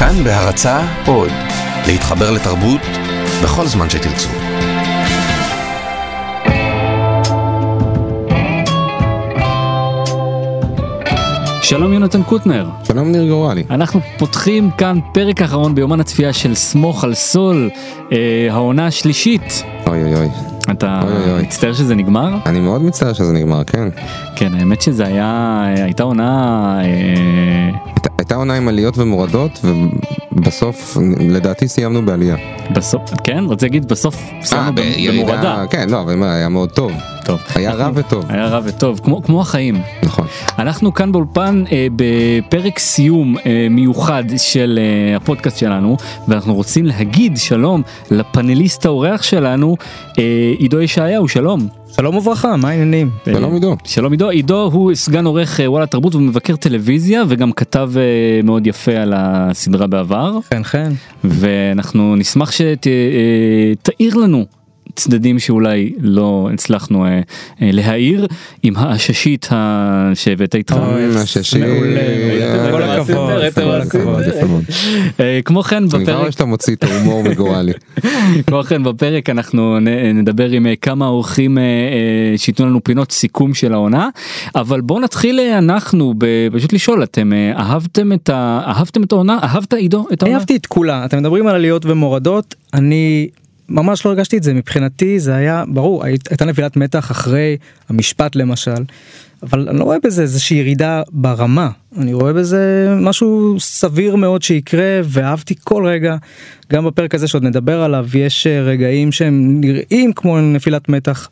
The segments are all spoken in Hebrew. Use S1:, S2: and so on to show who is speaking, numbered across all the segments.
S1: כאן בהרצה עוד, להתחבר לתרבות בכל זמן שתרצו.
S2: שלום יונתן קוטנר,
S3: שלום ניר גורלי.
S2: אנחנו פותחים כאן פרק אחרון ביומן הצפייה של סמוך על סול, אה, העונה השלישית.
S3: אוי אוי אוי.
S2: אתה
S3: אוי, אוי.
S2: מצטער שזה נגמר?
S3: אני מאוד מצטער שזה נגמר, כן.
S2: כן, האמת שזה היה, הייתה עונה... אה,
S3: הייתה- עונה עם עליות ומורדות, ובסוף לדעתי סיימנו בעלייה.
S2: בסוף, כן, רוצה להגיד בסוף סיימנו
S3: אה,
S2: במורדה.
S3: כן, לא, אבל היה מאוד טוב.
S2: טוב.
S3: היה רע וטוב.
S2: היה רע וטוב, כמו, כמו החיים.
S3: נכון.
S2: אנחנו כאן באולפן אה, בפרק סיום אה, מיוחד של אה, הפודקאסט שלנו ואנחנו רוצים להגיד שלום לפאנליסט האורח שלנו אה, עידו ישעיהו שלום.
S4: שלום וברכה, מה העניינים?
S3: שלום
S2: אה,
S3: עידו.
S2: שלום עידו, עידו הוא סגן עורך אה, וואלה תרבות ומבקר טלוויזיה וגם כתב אה, מאוד יפה על הסדרה בעבר
S4: חן חן.
S2: ואנחנו נשמח שתאיר לנו צדדים שאולי לא הצלחנו אה, אה, להעיר עם העששית ה- שהבאת איתך.
S4: אוי,
S3: אמ, אה,
S4: כל הכבוד.
S2: אה, כמו כן
S3: אני כבר רואה
S2: בפרק
S3: שאתה מוציא את ההומור מגורלי.
S2: כמו כן בפרק אנחנו נדבר עם אה, כמה אורחים אה, אה, שייתנו לנו פינות סיכום של העונה אבל בואו נתחיל אה, אנחנו פשוט לשאול אתם אה, אהבתם את ה- אהבתם את העונה אהבת עידו את העונה?
S4: אהבתי את כולה, אתם מדברים על עליות ומורדות, אני ממש לא הרגשתי את זה, מבחינתי זה היה, ברור, הי- הייתה נפילת מתח אחרי המשפט למשל, אבל אני לא רואה בזה איזושהי ירידה ברמה, אני רואה בזה משהו סביר מאוד שיקרה, ואהבתי כל רגע, גם בפרק הזה שעוד נדבר עליו, יש אה, רגעים שהם נראים כמו נפילת מתח.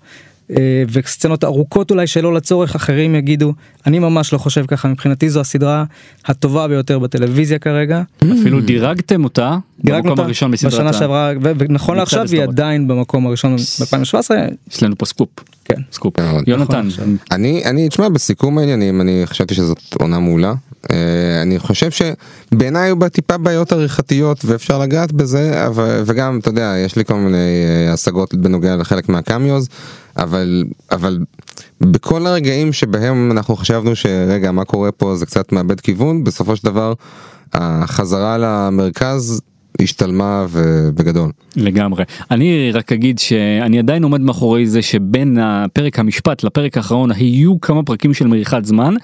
S4: אה, וסצנות ארוכות אולי שלא לצורך אחרים יגידו אני ממש לא חושב ככה מבחינתי זו הסדרה הטובה ביותר בטלוויזיה כרגע.
S2: אפילו דירגתם אותה
S4: דירגנו
S2: במקום
S4: אותה
S2: הראשון בסדרת
S4: בשנה שעברה ונכון לעכשיו היא. עדיין במקום הראשון ב-2017
S2: יש לנו פה סקופ
S4: כן.
S2: סקופ
S3: מאוד.
S2: יונתן
S4: נכון,
S3: אני, אני, תשמע, בסיכום העניינים, אני חשבתי שזאת עונה מעולה. אה, אני חושב שבעיניי היו בה טיפה בעיות עריכתיות ואפשר לגעת בזה, אבל, וגם, אתה יודע, יש לי כל מיני אה, השגות בנוגע לחלק מהקמיוז, אבל, אבל בכל הרגעים שבהם אנחנו חשבנו שרגע, מה קורה פה זה קצת מאבד כיוון, בסופו של דבר, החזרה למרכז השתלמה ובגדול.
S2: לגמרי. אני רק אגיד שאני עדיין עומד מאחורי זה שבין הפרק המשפט לפרק האחרון היו כמה פרקים של מריחת זמן.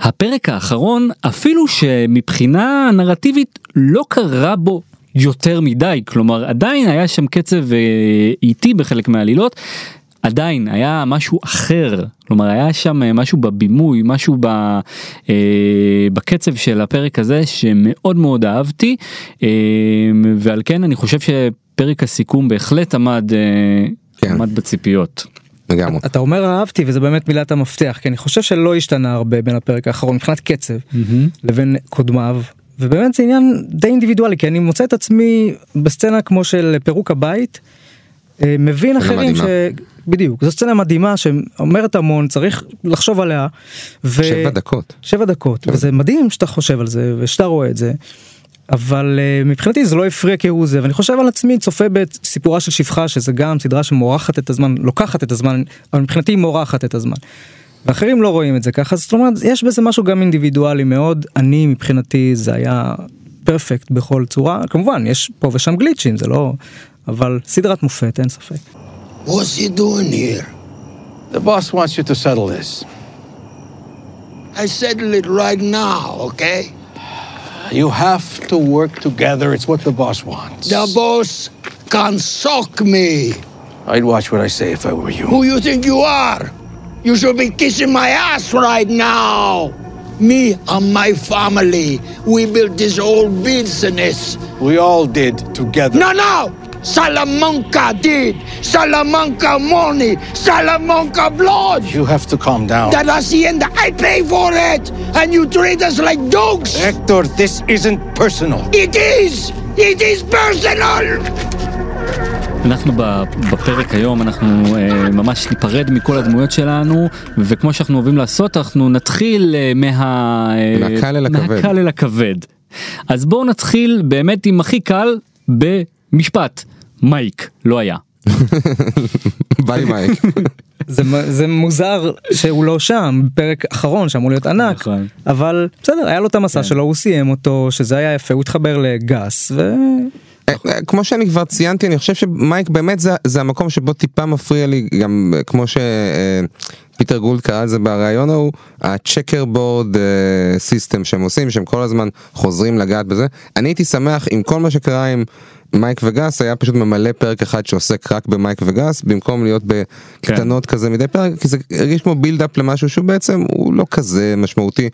S2: הפרק האחרון אפילו שמבחינה נרטיבית לא קרה בו יותר מדי כלומר עדיין היה שם קצב אה, איטי בחלק מהעלילות. עדיין היה משהו אחר כלומר היה שם אה, משהו בבימוי משהו ב, אה, בקצב של הפרק הזה שמאוד מאוד אהבתי אה, ועל כן אני חושב שפרק הסיכום בהחלט עמד, אה,
S3: כן.
S2: עמד בציפיות.
S3: לגמרי.
S4: אתה אומר אהבתי וזה באמת מילת המפתח כי אני חושב שלא השתנה הרבה בין הפרק האחרון מבחינת קצב לבין קודמיו. ובאמת זה עניין די אינדיבידואלי כי אני מוצא את עצמי בסצנה כמו של פירוק הבית. אה, מבין אחרים ש...
S3: מדהימה.
S4: בדיוק זו סצנה מדהימה שאומרת המון צריך לחשוב עליה. ו...
S3: שבע דקות.
S4: שבע דקות
S3: כן.
S4: וזה מדהים שאתה חושב על זה ושאתה רואה את זה. אבל uh, מבחינתי זה לא הפריע כהוא זה ואני חושב על עצמי צופה בסיפורה של שפחה שזה גם סדרה שמורחת את הזמן לוקחת את הזמן אבל מבחינתי מורחת את הזמן. ואחרים לא רואים את זה ככה זאת אומרת יש בזה משהו גם אינדיבידואלי מאוד אני מבחינתי זה היה פרפקט בכל צורה כמובן יש פה ושם גליצ'ים זה לא אבל סדרת מופת אין ספק.
S5: What's he doing here?
S6: The boss wants you to settle this.
S5: I settle it right now, okay?
S6: You have to work together. It's what the boss wants.
S5: The boss can sock me.
S6: I'd watch what I say if I were you.
S5: Who you think you are? You should be kissing my ass right now. Me and my family, we built this whole business.
S6: We all did together.
S5: No, no! Salamanca did. Salamanca money. Salamanca blood.
S6: You have to calm down.
S5: That hacienda, I pay for it. And you treat us like dogs.
S6: Hector, this isn't personal.
S5: It is. It is personal.
S2: אנחנו ב- בפרק היום אנחנו אה, ממש ניפרד מכל הדמויות שלנו וכמו שאנחנו אוהבים לעשות אנחנו נתחיל אה, מה... אה,
S3: מהקל אל הכבד.
S2: אז בואו נתחיל באמת עם הכי קל במשפט. מייק לא היה.
S3: ביי מייק.
S4: זה, זה מוזר שהוא לא שם פרק אחרון שאמור להיות ענק
S2: נכון.
S4: אבל בסדר היה לו את המסע שלו הוא סיים אותו שזה היה יפה הוא התחבר לגס ו...
S3: אה, אה, כמו שאני כבר ציינתי אני חושב שמייק באמת זה, זה המקום שבו טיפה מפריע לי גם אה, כמו שפיטר גולד קרא לזה בריאיון ההוא ה checkerboard system שהם עושים שהם כל הזמן חוזרים לגעת בזה אני הייתי שמח אם כל מה שקרה עם מייק וגס היה פשוט ממלא פרק אחד שעוסק רק במייק וגס במקום להיות בקטנות כזה מדי פרק כי זה הרגיש כמו buildup למשהו שהוא בעצם הוא לא כזה משמעותי.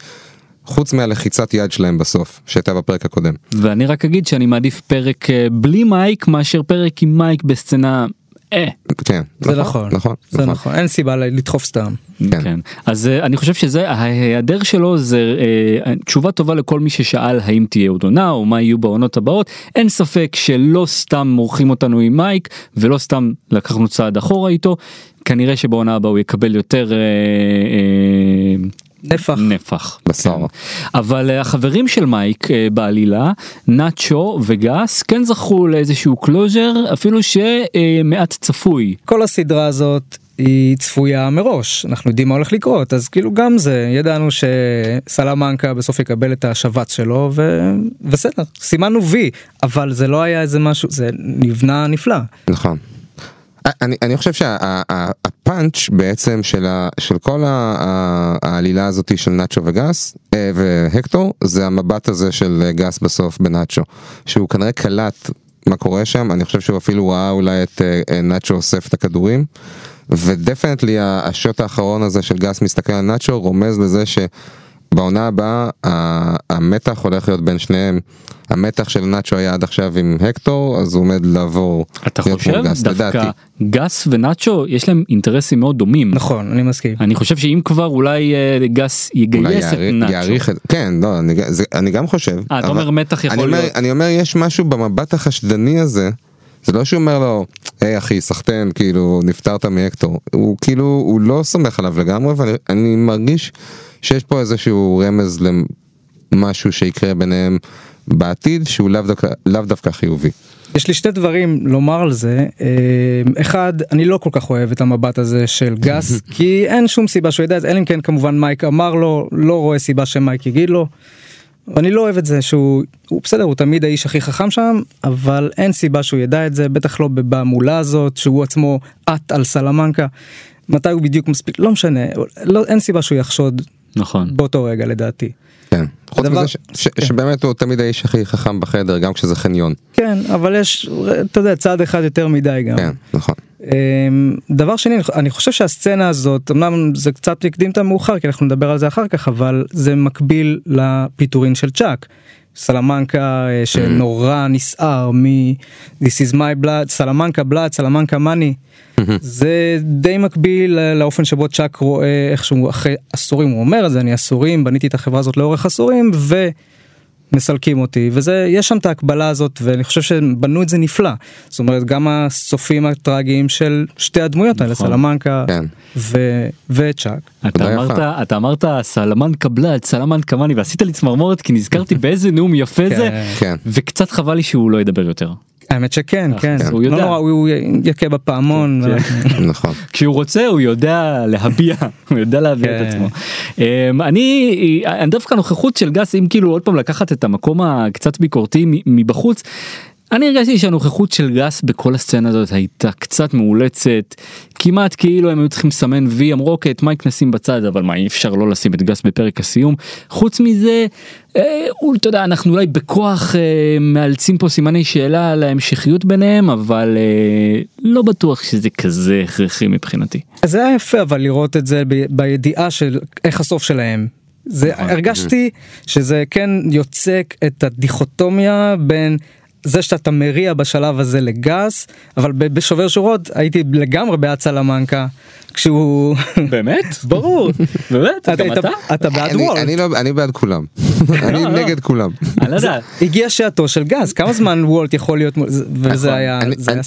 S3: חוץ מהלחיצת יד שלהם בסוף שהייתה בפרק הקודם.
S2: ואני רק אגיד שאני מעדיף פרק אה, בלי מייק מאשר פרק עם מייק בסצנה. אה.
S3: כן,
S4: זה נכון,
S3: נכון,
S4: זה נכון, אין סיבה לדחוף סתם.
S3: כן.
S2: כן. אז אה, אני חושב שזה ההיעדר שלו זה אה, תשובה טובה לכל מי ששאל האם תהיה עוד עונה או מה יהיו בעונות הבאות אין ספק שלא סתם מורחים אותנו עם מייק ולא סתם לקחנו צעד אחורה איתו כנראה שבעונה הבאה הוא יקבל יותר אה, אה,
S4: נפח.
S2: נפח.
S3: בשר.
S2: כן. אבל אה, החברים של מייק אה, בעלילה נאצ'ו וגס כן זכו לאיזשהו closure אפילו שמעט צפוי.
S4: כל הסדרה הזאת היא צפויה מראש אנחנו יודעים מה הולך לקרות אז כאילו גם זה ידענו שסלמנקה בסוף יקבל את השבץ שלו ובסדר סימנו וי אבל זה לא היה איזה משהו זה נבנה נפלא.
S3: נכון. אני, אני חושב שהפאנץ' בעצם של, ה, של כל ה, ה, העלילה הזאת של נאצ'ו וגס אה, והקטור זה המבט הזה של אה, גס בסוף בנאצ'ו שהוא כנראה קלט מה קורה שם. אני חושב שהוא אפילו ראה אולי את אה, אה, נאצ'ו אוסף את הכדורים ודפנטלי השוט האחרון הזה של גס מסתכל על נאצ'ו רומז לזה שבעונה הבאה המתח הולך להיות בין שניהם המתח של נאצ'ו היה עד עכשיו עם הקטור אז הוא עומד לעבור
S2: אתה חושב
S3: גס,
S2: דווקא
S3: לדעתי.
S2: גס ונאצ'ו יש להם אינטרסים מאוד דומים.
S4: נכון אני מסכים.
S2: אני חושב שאם כבר אולי אה, גס
S3: אולי
S2: יגייס את
S3: יעריך-
S2: נאצ'ו.
S3: יעריך את כן לא אני, זה, אני גם חושב
S2: אה, אתה אומר מתח יכול
S3: אני אומר,
S2: להיות.
S3: אני אומר יש משהו במבט החשדני הזה זה לא שהוא אומר לו היי אחי סחטיין כאילו נפטרת מהקטור הוא כאילו הוא לא סומך עליו לגמרי ואני אני מרגיש שיש פה איזשהו רמז למשהו שיקרה ביניהם בעתיד שהוא לאו דווקא, לאו דווקא חיובי.
S4: יש לי שני דברים לומר על זה אה, אחד אני לא כל כך אוהב את המבט הזה של גס כי אין שום סיבה שהוא ידע את זה אלא אם כן כמובן מייק אמר לו לא רואה סיבה שמייק יגיד לו. אני לא אוהב את זה שהוא הוא בסדר הוא תמיד האיש הכי חכם שם אבל אין סיבה שהוא ידע את זה בטח לא במולה הזאת שהוא עצמו עט על סלמנקה. מתי הוא בדיוק מספיק לא משנה לא אין סיבה שהוא יחשוד
S2: נכון.
S4: באותו רגע לדעתי.
S3: כן. חוץ מזה ש, ש,
S4: כן.
S3: שבאמת הוא תמיד האיש הכי חכם בחדר גם כשזה חניון.
S4: כן אבל יש אתה יודע צעד אחד יותר מדי גם.
S3: כן נכון.
S4: אמ, דבר שני אני חושב שהסצנה הזאת אמנם זה קצת הקדים את המאוחר כי אנחנו נדבר על זה אחר כך אבל זה מקביל לפיטורין של צ'אק. סלמנקה אה, שנורא נסער מ this is my blood סלמנקה בלאד סלמנקה מאני זה די מקביל לאופן שבו צ'אק רואה איך שהוא אחרי עשורים הוא אומר את זה אני עשורים בניתי את החברה הזאת לאורך עשורים ו. מסלקים אותי וזה יש שם את ההקבלה הזאת ואני חושב שהם בנו את זה נפלא זאת אומרת גם הסופים הטרגיים של שתי הדמויות האלה
S2: נכון.
S4: סלמנקה
S3: כן.
S4: ו- וצ'אק.
S2: אתה אמרת. אתה אמרת סלמן קבלת סלמן קמאני ועשית לי צמרמורת כי נזכרתי באיזה נאום יפה זה
S3: כן.
S2: וקצת חבל לי שהוא לא ידבר יותר.
S4: האמת שכן כן
S2: הוא יודע.
S4: לא נורא, הוא יכה בפעמון.
S2: כן.
S3: נכון.
S2: כשהוא רוצה הוא יודע להביע הוא יודע להביע את
S4: כן.
S2: עצמו. אמ, אני דווקא הנוכחות של גס אם כאילו עוד פעם לקחת את המקום הקצת ביקורתי מ- מבחוץ. אני הרגשתי שהנוכחות של גס בכל הסצנה הזאת הייתה קצת מאולצת כמעט כאילו הם היו צריכים לסמן וי אמרו אוקיי את מייק נשים בצד אבל מה אי אפשר לא לשים את גס בפרק הסיום חוץ מזה אה, אתה יודע אנחנו אולי בכוח אה, מאלצים פה סימני שאלה על ההמשכיות ביניהם אבל אה, לא בטוח שזה כזה הכרחי מבחינתי.
S4: זה היה יפה אבל לראות את זה ב- בידיעה של איך הסוף שלהם. זה הרגשתי שזה כן יוצק את הדיכוטומיה בין זה שאתה מריע בשלב הזה לגס אבל בשובר שורות הייתי לגמרי בעד סלמנקה כשהוא
S2: באמת?
S4: ברור
S2: באמת?
S4: אתה
S2: גם אתה?
S4: אתה בעד וולט
S3: אני, לא, אני בעד כולם. אני
S2: לא.
S3: נגד כולם.
S2: לא.
S4: הגיע שעתו של גז כמה זמן וולט יכול להיות וזה
S2: נכון.
S4: היה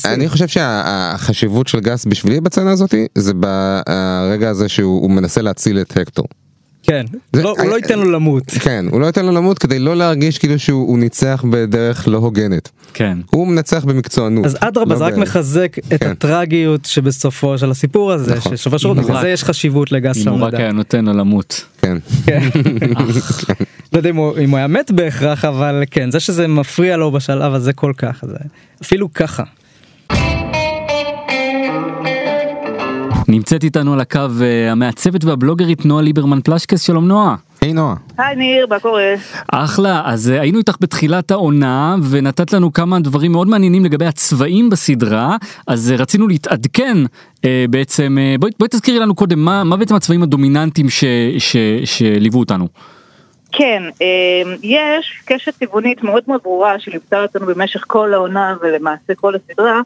S3: אני, חושב שהחשיבות של גס בשבילי בצנה הזאת זה ברגע הזה שהוא הוא מנסה להציל את הקטור.
S4: כן,
S3: זה-
S4: לא- הוא לא ייתן לו למות.
S3: כן, הוא לא ייתן לו למות כדי לא להרגיש כאילו שהוא הוא ניצח בדרך לא הוגנת.
S2: כן.
S3: הוא מנצח במקצוענות.
S4: אז אדרבה
S3: לא
S4: זה רק מחזק את
S3: כן.
S4: הטרגיות שבסופו של הסיפור הזה,
S3: נכון.
S4: ששובר שורות,
S2: אם
S4: בגלל
S2: רק-
S4: זה יש חשיבות לגס
S2: אם הוא רק היה נותן לו למות.
S3: כן.
S4: כן. לא יודע אם הוא אם הוא היה מת בהכרח, אבל כן, זה שזה מפריע לו בשלב הזה כל כך, זה אפילו ככה.
S2: נמצאת איתנו על הקו אה, המעצבת והבלוגרית נועה ליברמן פלשקס, שלום נועה.
S3: היי נועה.
S7: היי ניר, מה קורה?
S2: אחלה, אז אה, היינו איתך בתחילת העונה ונתת לנו כמה דברים מאוד מעניינים לגבי הצבעים בסדרה, אז אה, רצינו להתעדכן אה, בעצם, אה, בואי, בואי תזכירי לנו קודם מה, מה בעצם הצבעים הדומיננטיים ש, ש, שליוו אותנו.
S7: כן, אה, יש קשת צבעונית מאוד מאוד ברורה שליוותה אותנו במשך כל העונה ולמעשה כל הסדרה,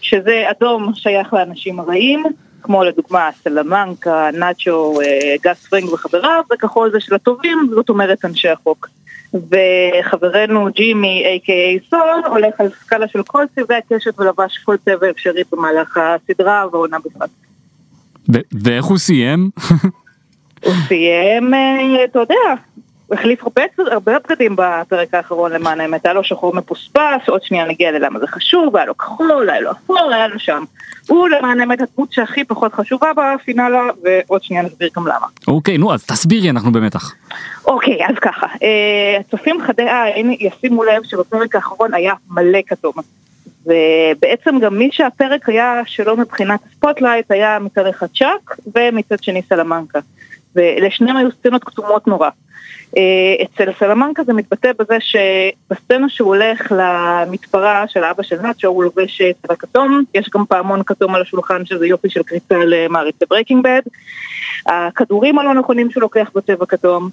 S7: שזה אדום שייך לאנשים הרעים, כמו לדוגמה סלמנקה, נאצ'ו, אה, גס פרינג וחבריו, וכחול זה של הטובים, זאת אומרת אנשי החוק. וחברנו ג'ימי, a.k.a סון, הולך על סקאלה של כל צבעי הקשת ולבש כל צבע אפשרי במהלך הסדרה והעונה בפרט.
S2: ואיך הוא סיים?
S7: הוא סיים, אה, אתה יודע, החליף הרבה, הרבה בגדים בפרק האחרון למען האמת, היה לו שחור מפוספס, עוד שנייה נגיע ללמה זה חשוב, היה לו כחול, היה לו אפור, היה לו שם. הוא למען האמת הדמות שהכי פחות חשובה בפינאלה, ועוד שנייה נסביר גם למה.
S2: אוקיי, נו אז תסבירי, אנחנו במתח.
S7: אוקיי, אז ככה, אה, צופים חדי עין ישימו לב שבפרק האחרון היה מלא כתום. ובעצם גם מי שהפרק היה שלו מבחינת ה spotlight היה מצד אחד צ'אק ומצד שני סלמנקה. ולשניהם היו סצנות כתומות נורא. אה, אצל סלמנקה זה מתבטא בזה שבסצנה שהוא הולך למתפרה של אבא של נאצ'ו הוא לובש אה, צבע כתום, יש גם פעמון כתום על השולחן שזה יופי של קריצה למעריצי Breaking Bad. הכדורים הלא נכונים שהוא לוקח בצבע כתום.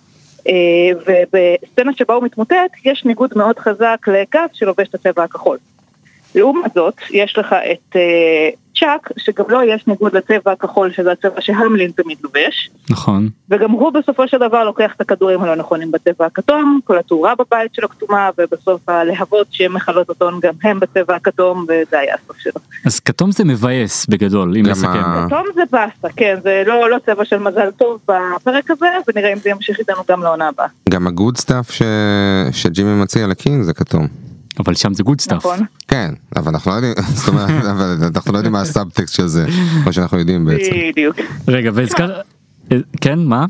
S7: אה, ובסצנה שבה הוא מתמוטט יש ניגוד מאוד חזק לגס שלובש את הצבע הכחול. לעומת זאת, יש לך את צ'אק, שגם לו יש ניגוד לצבע הכחול, שזה הצבע שהמלין תמיד לובש,
S2: נכון.
S7: וגם הוא בסופו של דבר לוקח את הכדורים הלא נכונים בצבע הכתום, כל התאורה בבית שלו כתומה, ובסוף הלהבות שמכלות אותו גם הם בצבע הכתום, וזה היה הסוף שלו.
S2: אז כתום זה מבאס בגדול, אם נסכם.
S7: כתום זה באסה, כן, זה לא, לא צבע של מזל טוב בפרק הזה, ונראה אם זה ימשיך איתנו גם לעונה הבאה.
S3: גם ה good stuff ש... שג'ימי מציע לקים זה כתום.
S2: אבל שם זה good stuff.
S7: נכון?
S3: כן, אבל אנחנו לא יודעים, זאת אומרת, אבל אנחנו לא יודעים מה הסאבטקסט של זה, כמו שאנחנו יודעים בעצם.
S7: בדיוק.
S2: רגע, והזכר... אה, כן, מה?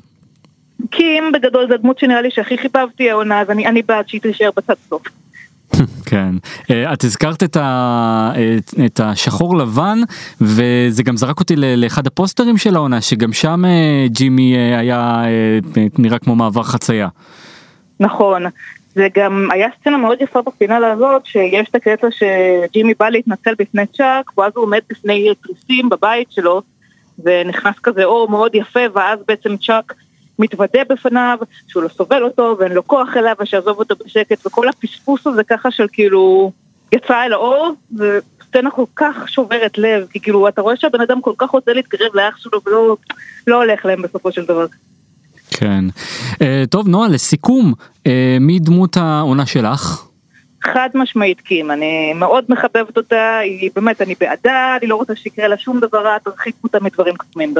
S7: קים בגדול זה הדמות שנראה לי שהכי חיבבתי העונה, אז אני, אני בעד שהיא תישאר עד הסוף.
S2: כן. אה, את הזכרת את, ה... את- את השחור לבן וזה גם זרק אותי ל- לאחד הפוסטרים של העונה שגם שם אה, ג'ימי היה אה, נראה כמו מעבר חצייה.
S7: נכון. זה גם היה סצנה מאוד יפה בפינאלה הזאת, שיש את הקטע שג'ימי בא להתנצל בפני צ'אק, ואז הוא עומד בפני תריסים בבית שלו, ונכנס כזה אור מאוד יפה, ואז בעצם צ'אק מתוודה בפניו, שהוא לא סובל אותו, ואין לו כוח אליו, ושיעזוב אותו בשקט, וכל הפספוס הזה ככה של כאילו, יצא אל האור, וסצנה כל כך שוברת לב, כי כאילו, אתה רואה שהבן אדם כל כך רוצה להתקרב לאח שלו, ולא לא הולך להם בסופו של דבר.
S2: כן. אה, טוב נועה לסיכום אה, מי דמות העונה שלך?
S7: חד משמעית קים, אני מאוד מחבבת אותה, היא באמת, אני בעדה, אני לא רוצה שיקרה לה שום דבר רע, תרחיקו אותה מדברים כתומים.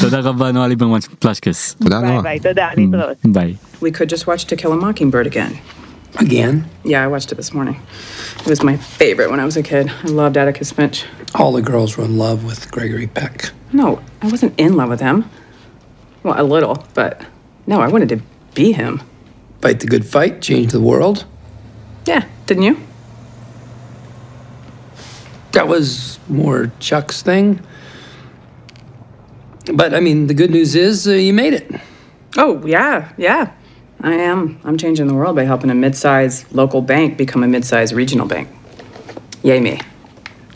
S2: תודה רבה נועה ליברמן פלשקס.
S3: תודה
S7: ביי
S3: נועה.
S7: ביי, תודה, להתראות.
S2: ביי.
S8: We could just watch To Kill a Mockingbird again.
S6: Again?
S8: Yeah, I watched it this morning. It was my favorite when I was a kid. I loved Atticus Finch.
S6: All the girls were in love with Gregory Peck.
S8: No, I wasn't in love with him. Well, a little, but no, I wanted to be him.
S6: Fight the good fight, change the world.
S8: Yeah, didn't you?
S6: That was more Chuck's thing. But I mean, the good news is uh, you made it.
S8: Oh, yeah, yeah. I am. I'm changing the world by helping a mid sized local bank become a mid sized regional bank. Yay, me.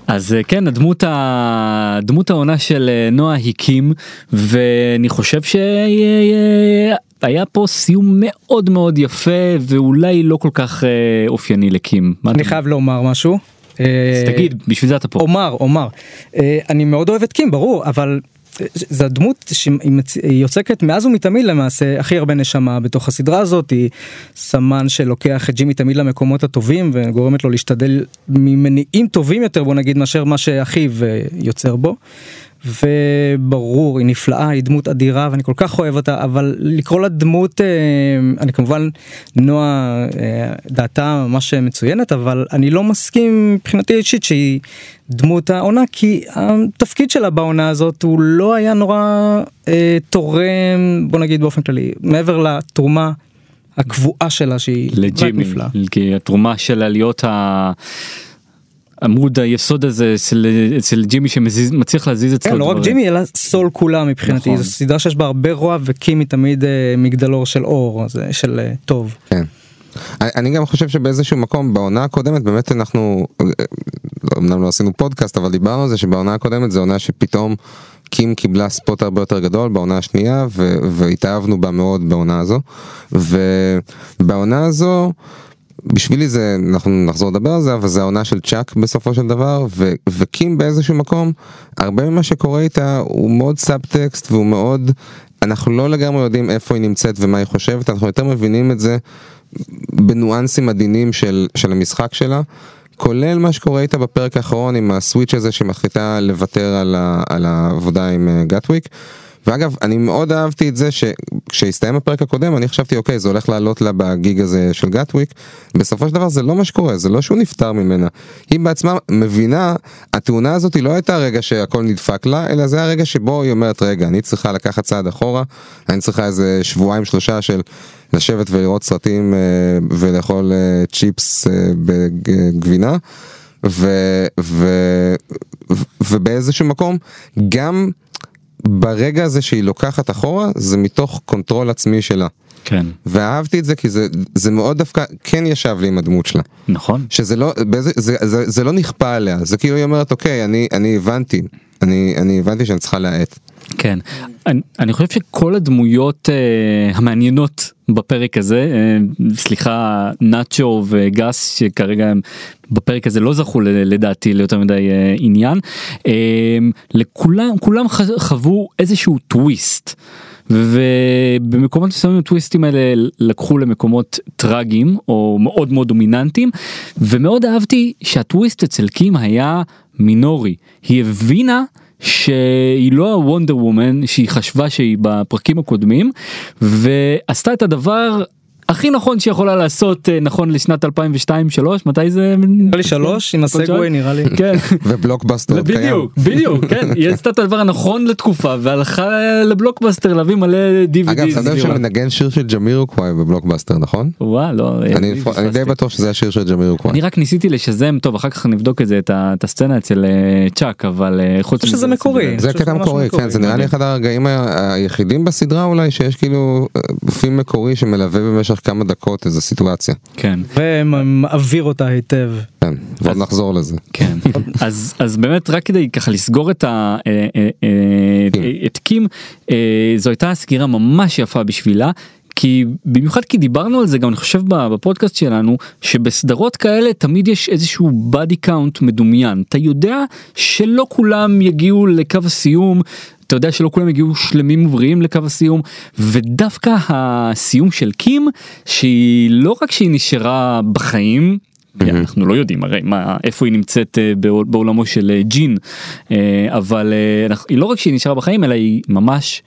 S2: אז אה, כן הדמות, ה... דמות העונה של אה, נועה היא קים ואני חושב שהיה פה סיום מאוד מאוד יפה ואולי לא כל כך אה, אופייני לקים.
S4: אני
S2: אתה-
S4: חייב לומר משהו.
S2: אז תגיד בשביל זה אתה פה.
S4: אומר אומר אה, אני מאוד אוהב את קים ברור אבל אה, זו הדמות שהיא יוצקת מאז ומתמיד למעשה הכי הרבה נשמה בתוך הסדרה הזאת היא סמן שלוקח את ג'ימי תמיד למקומות הטובים וגורמת לו להשתדל ממניעים טובים יותר בוא נגיד מאשר מה שאחיו אה, יוצר בו. וברור היא נפלאה היא דמות אדירה ואני כל כך אוהב אותה אבל לקרוא לה דמות אה, אני כמובן נועה אה, דעתה ממש מצוינת אבל אני לא מסכים מבחינתי אישית שהיא דמות העונה כי התפקיד שלה בעונה הזאת הוא לא היה נורא אה, תורם בוא נגיד באופן כללי מעבר לתרומה הקבועה שלה שהיא
S2: לג'ימי,
S4: נפלאה.
S2: כי התרומה שלה להיות ה... עמוד היסוד הזה אצל, אצל ג'ימי שמצליח להזיז אצלו
S4: כן, לא רק. ג'ימי אלא סול כולה מבחינתי
S2: נכון.
S4: זו סדרה שיש בה הרבה רוע וקימי תמיד אה, מגדלור של אור זה של אה, טוב.
S3: כן. אני- אני גם חושב שבאיזשהו מקום בעונה הקודמת באמת אנחנו אה, אמנם לא עשינו פודקאסט אבל דיברנו על זה שבעונה הקודמת זה עונה שפתאום קים קיבלה ספוט הרבה יותר גדול בעונה השנייה והתאהבנו בה מאוד בעונה הזו ובעונה הזו בשבילי זה אנחנו נחזור לדבר על זה אבל זה העונה של צ'אק בסופו של דבר ו- וקים באיזשהו מקום הרבה ממה שקורה איתה הוא מאוד סאב טקסט והוא מאוד אנחנו לא לגמרי יודעים איפה היא נמצאת ומה היא חושבת אנחנו יותר מבינים את זה בניואנסים עדינים של, של המשחק שלה, כולל מה שקורה איתה בפרק האחרון עם הסוויץ' הזה שמחליטה לוותר על, ה, על העבודה עם אה, גטוויק. ואגב, אני מאוד אהבתי את זה שכשהסתיים הפרק הקודם, אני חשבתי, אוקיי, זה הולך לעלות לה בגיג הזה של גטוויק. בסופו של דבר זה לא מה שקורה, זה לא שהוא נפטר ממנה. היא בעצמה מבינה, התאונה הזאת היא לא הייתה הרגע שהכל נדפק לה, אלא זה הרגע שבו היא אומרת, רגע, אני צריכה לקחת צעד אחורה, אני צריכה איזה שבועיים שלושה של לשבת ולראות סרטים אה, ולאכול אה, צ'יפס אה, בגבינה. ו, ו, ו, ובאיזשהו מקום גם ברגע הזה שהיא לוקחת אחורה זה מתוך control עצמי שלה.
S2: כן,
S3: ואהבתי את זה כי זה, זה מאוד דווקא כן ישב לי עם הדמות שלה.
S2: נכון.
S3: שזה לא, באיזה, זה, זה, זה לא נכפה עליה, זה כאילו היא אומרת אוקיי אני, אני הבנתי, אני, אני הבנתי שאני צריכה להאט.
S2: כן, אני, אני חושב שכל הדמויות uh, המעניינות בפרק הזה, uh, סליחה, נאצ'ו וגס שכרגע הם בפרק הזה לא זכו לדעתי ליותר מדי uh, עניין, uh, לכולם, כולם חוו איזשהו טוויסט. ובמקומות מסוימים הטוויסטים האלה לקחו למקומות טראגיים או מאוד מאוד דומיננטיים ומאוד אהבתי שהטוויסט אצל קים היה מינורי היא הבינה שהיא לא הוונדר וומן שהיא חשבה שהיא בפרקים הקודמים ועשתה את הדבר הכי נכון שיכולה לעשות אה, נכון לשנת 2002-2003 מתי זה
S4: נראה לי שלוש עם ה Segway נראה לי.
S2: כן.
S3: ובלוקבאסטר.
S2: בדיוק בדיוק כן היא עשתה את הדבר הנכון לתקופה והלכה לבלוקבאסטר להביא מלא DVD.
S3: אגב, אתה יודע שמנגן שיר של ג'מירוקוואי בבלוקבאסטר נכון?
S2: וואו לא
S3: אני
S2: אני
S3: אני די בטוח שזה השיר של ג'מירוקוואי.
S2: אני רק ניסיתי לשזם טוב אחר כך נבדוק את זה את הסצנה אצל אה, צ'אק אבל אה, חוץ
S4: חושב שזה מקורי.
S3: זה קטע מקורי. כן, זה נראה לי אחד הרגעים היחידים בסדרה אולי שיש כאילו אה, פילם מקורי שמלווה במשך כמה דקות איזה סיטואציה.
S2: כן
S4: ומעביר אותה היטב.
S3: כן, ועוד נחזור לזה.
S2: כן אז אז באמת רק כדי ככה לסגור את ה... אה, אה, אה, את קים זו הייתה סגירה ממש יפה בשבילה. כי במיוחד כי דיברנו על זה גם אני חושב בפודקאסט שלנו שבסדרות כאלה תמיד יש איזשהו body count מדומיין. אתה יודע שלא כולם יגיעו לקו הסיום אתה יודע שלא כולם יגיעו שלמים ובריאים לקו הסיום ודווקא הסיום של קים שהיא לא רק שהיא נשארה בחיים אנחנו לא יודעים הרי מה איפה היא נמצאת אה, בעול- בעולמו של אה, ג'ין אה, אבל היא לא רק שהיא נשארה בחיים אלא היא ממש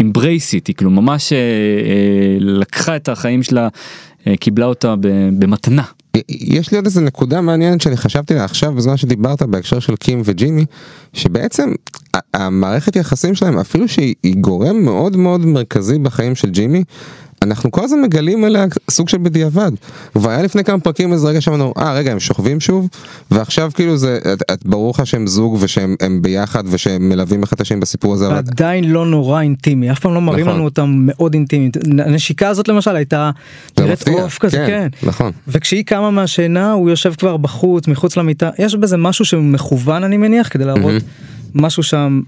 S2: אמברייסיט היא כאילו ממש אה, אה, לקחה את החיים שלה אה, קיבלה אותה במתנה.
S3: יש לי עוד איזה נקודה מעניינת שאני חשבתי לה עכשיו בזמן שדיברת בהקשר של קים וג'ימי שבעצם המערכת יחסים שלהם אפילו שהיא היא גורם מאוד מאוד מרכזי בחיים של ג'ימי אנחנו כל הזמן מגלים עליה סוג של בדיעבד. והיה לפני כמה פרקים איזה רגע שאמרנו אה רגע הם שוכבים שוב? ועכשיו כאילו זה את, את, ברור לך שהם זוג ושהם הם ביחד ושהם מלווים אחד את השני בסיפור הזה אבל
S4: עדיין לא נורא אינטימי אף פעם לא מראים
S3: נכון.
S4: לנו אותם מאוד אינטימיים. הנשיקה הזאת למשל הייתה נראית עוף כזה כן.
S3: נכון.
S4: וכשהיא קמה מהשינה הוא יושב כבר בחוץ מחוץ למיטה. יש בזה משהו שהוא מכוון אני מניח כדי להראות משהו שם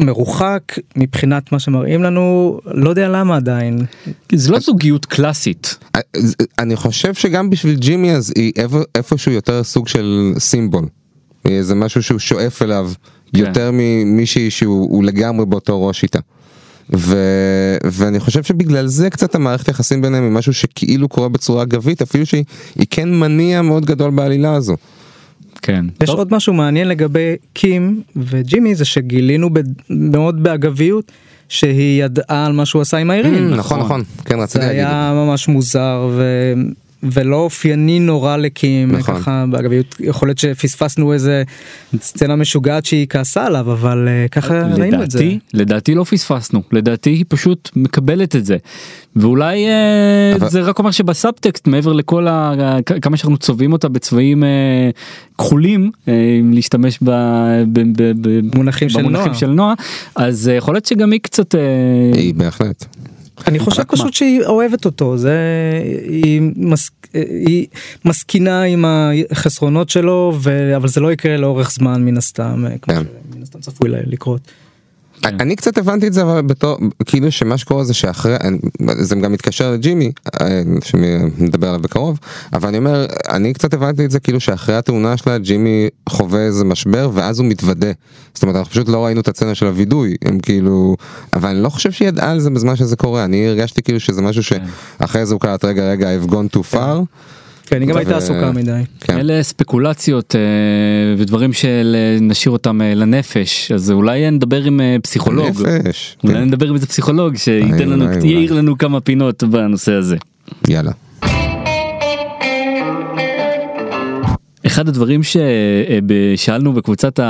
S4: מרוחק מבחינת מה שמראים לנו לא יודע למה עדיין
S2: זה לא זוגיות קלאסית.
S3: אז אני חושב שגם בשביל ג'ימי אז היא איפשהו יותר סוג של סימבול. זה משהו שהוא שואף אליו
S2: כן.
S3: יותר ממישהי שהוא הוא לגמרי באותו ראש איתה. ו... ואני חושב שבגלל זה קצת המערכת יחסים ביניהם היא משהו שכאילו קורה בצורה אגבית אפילו שהיא היא כן מניע מאוד גדול בעלילה הזו.
S2: כן.
S4: יש
S2: טוב.
S4: עוד משהו מעניין לגבי קים וג'ימי זה שגילינו ב- מאוד באגביות שהיא ידעה על מה שהוא עשה עם האירין.
S3: נכון נכון כן רציתי
S4: זה
S3: להגיד.
S4: היה ממש מוזר ו... ולא אופייני נורא לקים
S3: נכון.
S4: ככה באגביות יכול להיות שפספסנו איזה סצנה משוגעת שהיא כעסה עליו אבל אה, ככה ראינו את זה.
S2: לדעתי, לדעתי לא פספסנו, לדעתי היא פשוט מקבלת את זה. ואולי אה,
S3: אבל-
S2: זה רק אומר שבסאבטקסט מעבר לכל ה... כמה שאנחנו צובעים אותה בצבעים אה, כחולים, אה, אם להשתמש ב... ב... ב... ב...
S4: מונחים של
S2: במונחים
S4: נועה.
S2: של נועה, אז יכול להיות שגם היא קצת... אה,
S3: היא בהחלט.
S4: אני חושב
S2: רק מה?
S4: פשוט שהיא אוהבת אותו זה היא, מס... היא מסכינה עם החסרונות שלו ו... אבל זה לא יקרה לאורך זמן מן הסתם אה, כמו
S3: כן.
S4: שמן הסתם צפוי ל- לקרות.
S3: אני קצת הבנתי את זה אבל בתור כאילו שמה שקורה זה שאחרי זה גם מתקשר לג'ימי אה, שנדבר עליו בקרוב אבל אני אומר אני קצת הבנתי את זה כאילו שאחרי התאונה שלה ג'ימי חווה איזה משבר ואז הוא מתוודה. זאת אומרת אנחנו פשוט לא ראינו את הסצנה של הווידוי הם כאילו אבל אני לא חושב שהיא ידעה על זה בזמן שזה קורה אני הרגשתי כאילו שזה משהו שאחרי זה הוא קלט רגע רגע I've gone too far.
S4: כן, היא גם הייתה עסוקה מדי.
S3: כן.
S2: אלה ספקולציות אה, ודברים שנשאיר אותם אה, לנפש אז אולי נדבר עם אה, פסיכולוג.
S3: נפש.
S2: אולי
S3: כן.
S2: נדבר עם איזה פסיכולוג שייתן לנו. יעיר לנו כמה פינות בנושא הזה.
S3: יאללה.
S2: אחד הדברים ששאלנו בקבוצת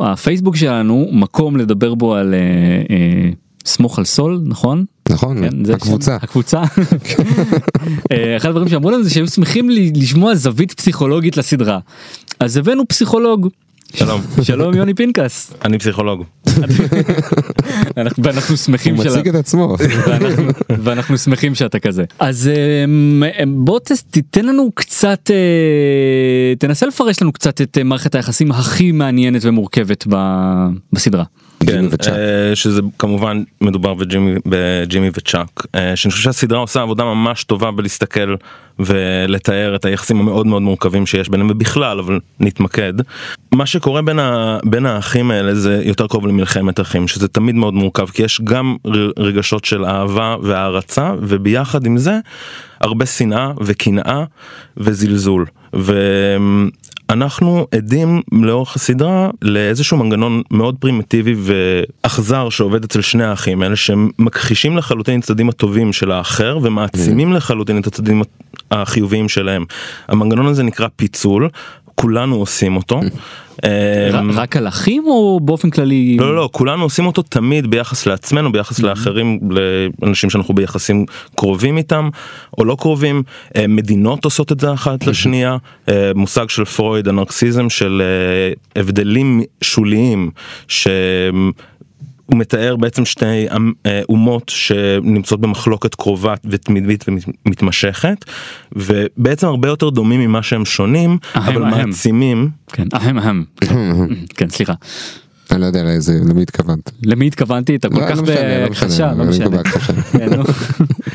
S2: הפייסבוק שלנו מקום לדבר בו על סמוך על סול נכון?
S3: נכון
S2: כן, זה
S3: הקבוצה.
S2: הקבוצה. אה, אחד הדברים שאמרו לנו זה שהם שמחים לי- לשמוע זווית פסיכולוגית לסדרה. אז הבאנו פסיכולוג.
S9: שלום.
S2: שלום יוני פנקס.
S9: אני פסיכולוג.
S2: אנחנו- ואנחנו שמחים
S3: הוא
S2: של-
S3: מציג את עצמו.
S2: ואנחנו, ואנחנו שמחים שאתה כזה. אז אמ, אמ, בוא ת- תיתן לנו קצת, אה, תנסה לפרש לנו קצת את אה, מערכת היחסים הכי מעניינת ומורכבת ב- בסדרה.
S9: כן,
S3: וצ'אק.
S9: אה, שזה כמובן מדובר בג'ימי, בג'ימי וצ'אק, אה, שאני חושב שהסדרה עושה עבודה ממש טובה בלהסתכל ולתאר את היחסים המאוד מאוד מורכבים שיש ביניהם ובכלל אבל נתמקד. מה שקורה בין, ה, בין האחים האלה זה יותר קרוב למלחמת אחים שזה תמיד מאוד מורכב כי יש גם רגשות של אהבה והערצה וביחד עם זה הרבה שנאה וקנאה וזלזול. ו... אנחנו עדים לאורך הסדרה לאיזשהו מנגנון מאוד פרימיטיבי ואכזר שעובד אצל שני האחים האלה שהם מכחישים לחלוטין את הצדדים הטובים של האחר ומעצימים לחלוטין את הצדדים החיוביים שלהם. המנגנון הזה נקרא פיצול, כולנו עושים אותו. אמ,
S2: רק על אחים או באופן כללי?
S9: לא, לא, לא, כולנו עושים אותו תמיד ביחס לעצמנו, ביחס לאחרים, לאנשים שאנחנו ביחסים קרובים איתם או לא קרובים. אה, מדינות עושות את זה אחת לשנייה. אה, מושג של פרויד, הנרקסיזם של אה, הבדלים שוליים. הוא מתאר בעצם שתי אה, אומות שנמצאות במחלוקת קרובה ותמידית ומתמשכת ובעצם הרבה יותר דומים ממה שהם שונים אבל. מעצימים
S2: כן, אהם אהם. כן, סליחה.
S3: אני לא יודע לאיזה למי התכוונת.
S2: למי התכוונתי? אתה כל
S3: לא,
S2: כך
S3: לא משנה, לא
S2: בהכחשה,
S3: משנה,
S2: לא משנה.
S3: בהכחשה.
S2: כן.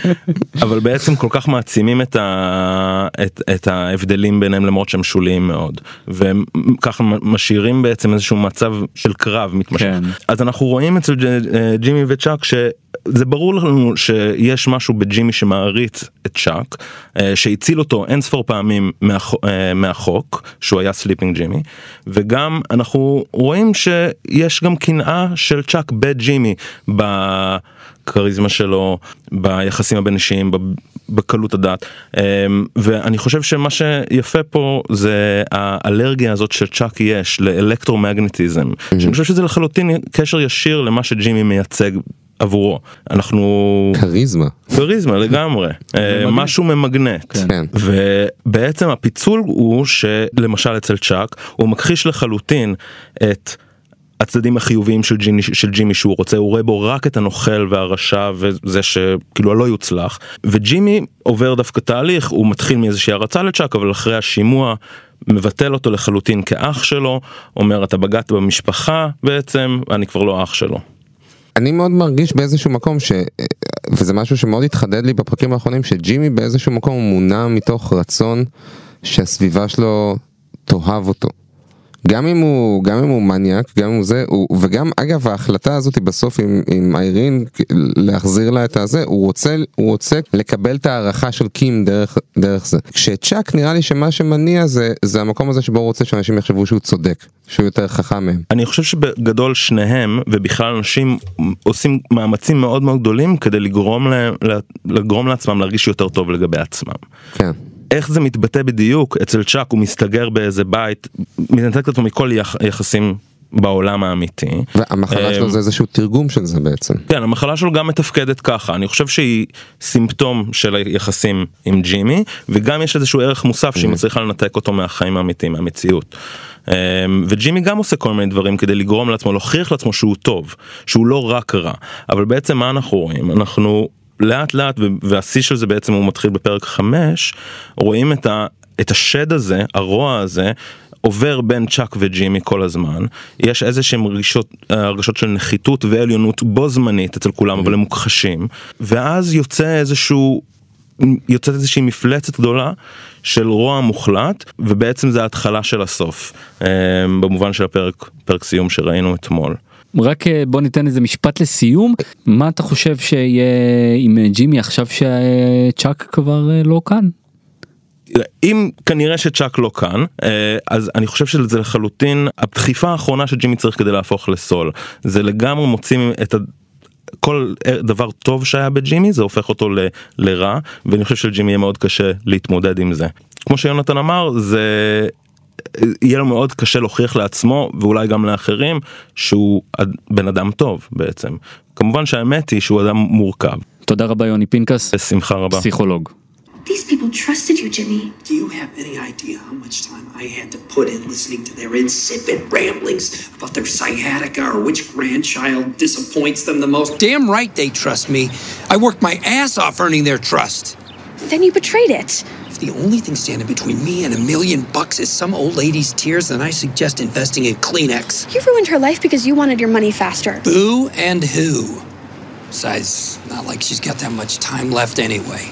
S9: אבל בעצם כל כך מעצימים את, ה, את, את ההבדלים ביניהם למרות שהם שוליים מאוד והם ככה משאירים בעצם איזשהו מצב של קרב מתמשך
S2: כן.
S9: אז אנחנו רואים אצל אה, ג'ימי וצ'אק שזה ברור לנו שיש משהו בג'ימי שמעריץ את צ'אק אה, שהציל אותו אין ספור פעמים מהח, אה, מהחוק שהוא היה Slippin' Jimmy וגם אנחנו רואים שיש גם קנאה של צ'אק בג'ימי. ב- כריזמה שלו ביחסים הבין אישיים בקלות הדעת אמ, ואני חושב שמה שיפה פה זה האלרגיה הזאת שצ'אק יש לאלקטרומגנטיזם שאני חושב שזה לחלוטין קשר ישיר למה שג'ימי מייצג עבורו אנחנו
S3: כריזמה.
S9: כריזמה לגמרי אה, משהו ממגנט
S3: כן.
S9: ובעצם הפיצול הוא שלמשל אצל צ'אק הוא מכחיש לחלוטין את הצדדים החיוביים של ג'ימי, של ג'ימי שהוא רוצה הוא רואה בו רק את הנוכל והרשע וזה שכאילו הלא יוצלח וג'ימי עובר דווקא תהליך הוא מתחיל מאיזושהי הרצה לצ'אק אבל אחרי השימוע מבטל אותו לחלוטין כאח שלו אומר אתה בגדת במשפחה בעצם אני כבר לא אח שלו.
S3: אני מאוד מרגיש באיזשהו מקום ש... וזה משהו שמאוד התחדד לי בפרקים האחרונים שג'ימי באיזשהו מקום מונע מתוך רצון שהסביבה שלו תאהב אותו. גם אם הוא גם אם הוא מניאק גם אם הוא זה הוא וגם אגב ההחלטה הזאת בסוף עם, עם איירין להחזיר לה את הזה הוא רוצה הוא רוצה לקבל את ההערכה של קים דרך דרך זה כשצ'אק נראה לי שמה שמניע זה זה המקום הזה שבו הוא רוצה שאנשים יחשבו שהוא צודק שהוא יותר חכם מהם.
S9: אני חושב שבגדול שניהם ובכלל אנשים עושים מאמצים מאוד מאוד גדולים כדי לגרום להם לגרום לעצמם להרגיש יותר טוב לגבי עצמם.
S3: כן.
S9: איך זה מתבטא בדיוק אצל צ'אק הוא מסתגר באיזה בית מתנתק אותו מכל יח, יחסים בעולם האמיתי.
S3: והמחלה שלו
S9: אמ,
S3: זה איזשהו תרגום של זה בעצם.
S9: כן המחלה שלו גם מתפקדת ככה אני חושב שהיא סימפטום של היחסים עם ג'ימי וגם יש איזשהו ערך מוסף שהיא מצליחה לנתק אותו מהחיים האמיתיים מהמציאות. אמ, וג'ימי גם עושה כל מיני דברים כדי לגרום לעצמו להוכיח לעצמו שהוא טוב שהוא לא רק רע אבל בעצם מה אנחנו רואים אנחנו לאט לאט והשיא של זה בעצם הוא מתחיל בפרק 5 רואים את, ה, את השד הזה הרוע הזה עובר בין צ'אק וג'ימי כל הזמן יש איזה שהם רגשות, הרגשות של נחיתות ועליונות בו זמנית אצל כולם אבל הם מוכחשים ואז יוצא איזשהו יוצאת איזושהי מפלצת גדולה של רוע מוחלט ובעצם זה ההתחלה של הסוף במובן של הפרק פרק סיום שראינו אתמול.
S2: רק אה, בוא ניתן איזה משפט לסיום מה אתה חושב שיהיה עם ג'ימי עכשיו שצ'אק כבר אה, לא כאן.
S9: אם כנראה שצ'אק לא כאן אז אני חושב שזה לחלוטין הדחיפה האחרונה שג'ימי צריך כדי להפוך לסול זה לגמרי מוצאים את ה... כל דבר טוב שהיה בג'ימי זה הופך אותו ל, לרע ואני חושב שלג'ימי יהיה מאוד קשה להתמודד עם זה. כמו שיונתן אמר זה יהיה לו מאוד קשה להוכיח לעצמו ואולי גם לאחרים שהוא בן אדם טוב בעצם. כמובן שהאמת היא שהוא אדם מורכב.
S2: תודה רבה יוני פנקס.
S9: בשמחה רבה.
S2: פסיכולוג.
S10: These people trusted you, Jimmy.
S11: Do you have any idea how much time I had to put in listening to their insipid ramblings about their sciatica or which grandchild disappoints them the most?
S12: Damn right they trust me. I worked my ass off earning their trust.
S10: Then you betrayed it.
S12: The only thing standing between me and a million bucks is some old lady's tears, then I suggest investing in Kleenex.
S10: You ruined her life because you wanted your money faster.
S12: Boo and who? Besides, not like she's got that much time left anyway.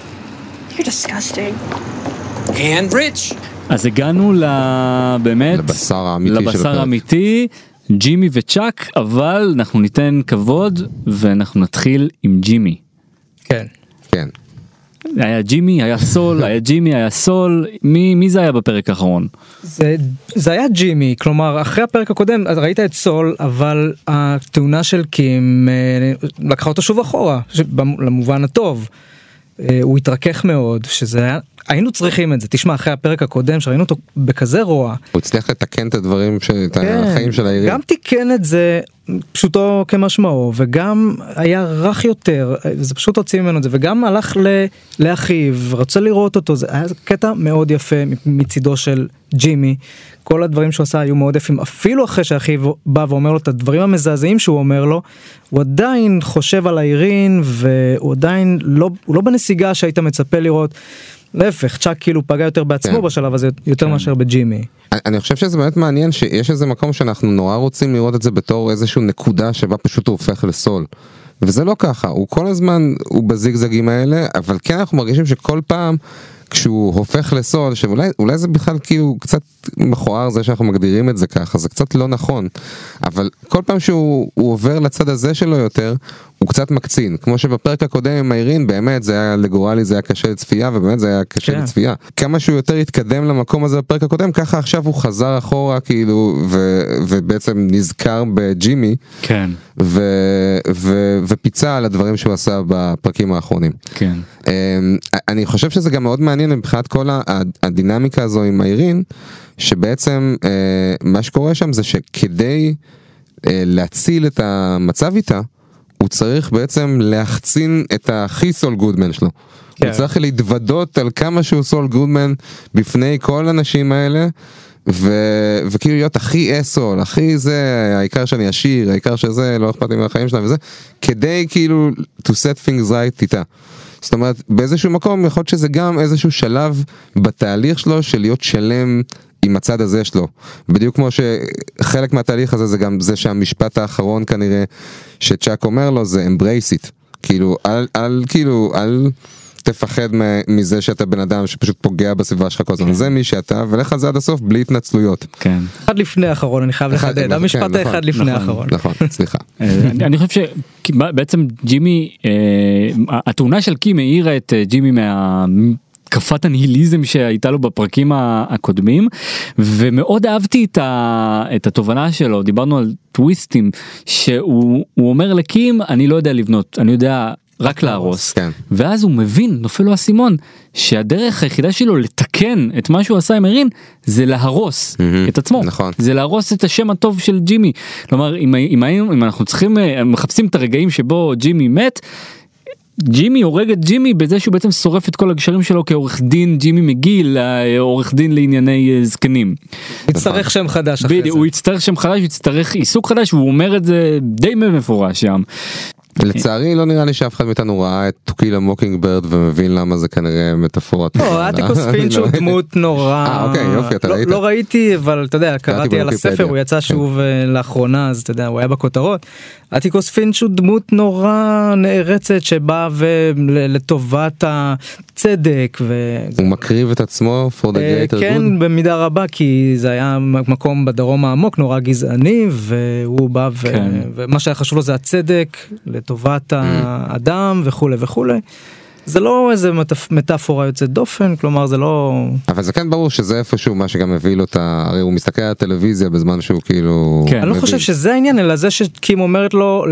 S10: You're disgusting.
S12: And rich.
S2: אז הגענו באמת
S3: לבשר האמיתי של
S2: לבשר
S3: הפרק.
S2: האמיתי ג'ימי וצ'אק אבל אנחנו ניתן כבוד ואנחנו נתחיל עם ג'ימי.
S4: כן.
S2: היה ג'ימי היה סול היה ג'ימי היה סול מי מי זה היה בפרק האחרון.
S4: זה, זה היה ג'ימי כלומר אחרי הפרק הקודם ראית את סול אבל התאונה של קים אה, לקחה אותו שוב אחורה למובן הטוב. אה, הוא התרכך מאוד שזה היה היינו צריכים את זה תשמע אחרי הפרק הקודם שראינו אותו בכזה רוע
S3: הוא הצליח לתקן את הדברים, ש- את החיים של העירייה.
S4: גם תיקן את זה פשוטו כמשמעו וגם היה רך יותר זה פשוט הוציא ממנו את זה וגם הלך ל- לאחיו רצה לראות אותו זה היה קטע מאוד יפה מצידו של ג'ימי כל הדברים שהוא עשה היו מאוד יפים אפילו אחרי שאחיו בא ואומר לו את הדברים המזעזעים שהוא אומר לו הוא עדיין חושב על האירין והוא עדיין לא לא בנסיגה שהיית מצפה לראות. להפך צ'אק כאילו פגע יותר בעצמו
S3: כן.
S4: בשלב הזה יותר מאשר בג'ימי.
S3: אני- חושב שזה באמת מעניין שיש איזה מקום שאנחנו נורא רוצים לראות את זה בתור איזשהו נקודה שבה פשוט הוא הופך לסול. וזה לא ככה, הוא כל הזמן, הוא בזיגזגים האלה, אבל כן אנחנו מרגישים שכל פעם כשהוא הופך לסול, שאולי אולי זה בכלל כאילו קצת מכוער זה שאנחנו מגדירים את זה ככה, זה קצת לא נכון. אבל כל פעם שהוא הוא עובר לצד הזה שלו יותר, הוא קצת מקצין. כמו שבפרק הקודם עם איירין, באמת זה היה לגורלי, זה היה קשה לצפייה, ובאמת זה היה קשה
S4: כן.
S3: לצפייה. כמה שהוא יותר התקדם למקום הזה בפרק הקודם, ככה עכשיו הוא חזר אחורה כאילו, ו, ובעצם נזכר בג'ימי,
S2: כן
S3: ו, ו, ופיצה על הדברים שהוא עשה בפרקים האחרונים.
S2: כן.
S3: אמ, אני חושב שזה גם מאוד מעניין מבחינת כל הדינמיקה הזו עם איירין, שבעצם אה, מה שקורה שם זה שכדי אה, להציל את המצב איתה, הוא צריך בעצם להחצין את הכי סול גודמן שלו.
S4: כן.
S3: הוא צריך להתוודות על כמה שהוא סול גודמן בפני כל הנשים האלה. ו... וכאילו להיות הכי אסול, הכי זה, העיקר שאני עשיר, העיקר שזה, לא אכפת לי מהחיים שלהם וזה, כדי כאילו to set things right איתה. זאת אומרת, באיזשהו מקום יכול להיות שזה גם איזשהו שלב בתהליך שלו של להיות שלם עם הצד הזה שלו. בדיוק כמו שחלק מהתהליך הזה זה גם זה שהמשפט האחרון כנראה שצ'אק אומר לו זה embrace it. כאילו, אל, אל, כאילו, אל... תפחד מזה שאתה בן אדם שפשוט פוגע בסביבה שלך כל הזמן, זה מי שאתה, ולך על זה עד הסוף בלי התנצלויות.
S2: כן.
S4: אחד לפני האחרון אני חייב
S3: אחד-
S4: לחדד,
S3: כן,
S4: המשפט
S3: נכון,
S4: האחד לפני
S2: נכון,
S4: האחרון.
S3: נכון, סליחה.
S2: אה, אני- אני חושב שבעצם ג'ימי, אה, התאונה של קים העירה את אה, ג'ימי מה... תקפת הניהיליזם שהייתה לו בפרקים הקודמים ומאוד אהבתי את, ה, את התובנה שלו דיברנו על טוויסטים שהוא הוא אומר לקים אני לא יודע לבנות אני יודע רק להרוס
S3: כן.
S2: ואז הוא מבין נופל לו האסימון שהדרך היחידה שלו לתקן את מה שהוא עשה עם ארין זה להרוס את עצמו
S3: נכון.
S2: זה להרוס את השם הטוב של ג'ימי כלומר אם, אם, אם אנחנו צריכים אה, מחפשים את הרגעים שבו ג'ימי מת. ג'ימי הורג את ג'ימי בזה שהוא בעצם שורף את כל הגשרים שלו כעורך דין ג'ימי מגיל אה, עורך דין לענייני אה, זקנים.
S4: יצטרך שם חדש אחרי
S2: בדיוק,
S4: זה.
S2: הוא יצטרך שם חדש, הוא יצטרך עיסוק חדש, והוא אומר את זה די במפורש שם.
S3: לצערי לא נראה לי שאף אחד מאיתנו ראה את To Kill a Mockingbird ומבין למה זה כנראה מטאפורה.
S4: לא, אטיקוס פינץ' הוא דמות נורא...
S3: אה, אוקיי, יופי, אתה
S4: לא-
S3: ראית.
S4: לא ראיתי, אבל אתה יודע, קראתי על. הספר, הוא יצא
S3: כן.
S4: שוב אה, לאחרונה, אז אתה יודע, הוא היה בכותרות. אטיקוס פינץ' הוא דמות נורא נערצת שבאה ול- הצדק. ו-
S3: הוא מקריב את עצמו for the
S4: אה,
S3: greater
S4: כן
S3: good.
S4: במידה רבה כי זה היה מקום בדרום העמוק נורא גזעני והוא בא ו...
S2: כן.
S4: ומה שהיה חשוב לו זה הצדק לטובת האדם וכולי וכולי. זה לא איזה מטפ- מטאפורה יוצאת דופן כלומר זה לא
S3: אבל זה כן ברור שזה איפשהו מה שגם הביא לו את ה... הרי הוא מסתכל על הטלוויזיה בזמן שהוא כאילו...
S2: כן.
S4: אני לא. חושב שזה העניין אלא זה שקים אומרת לו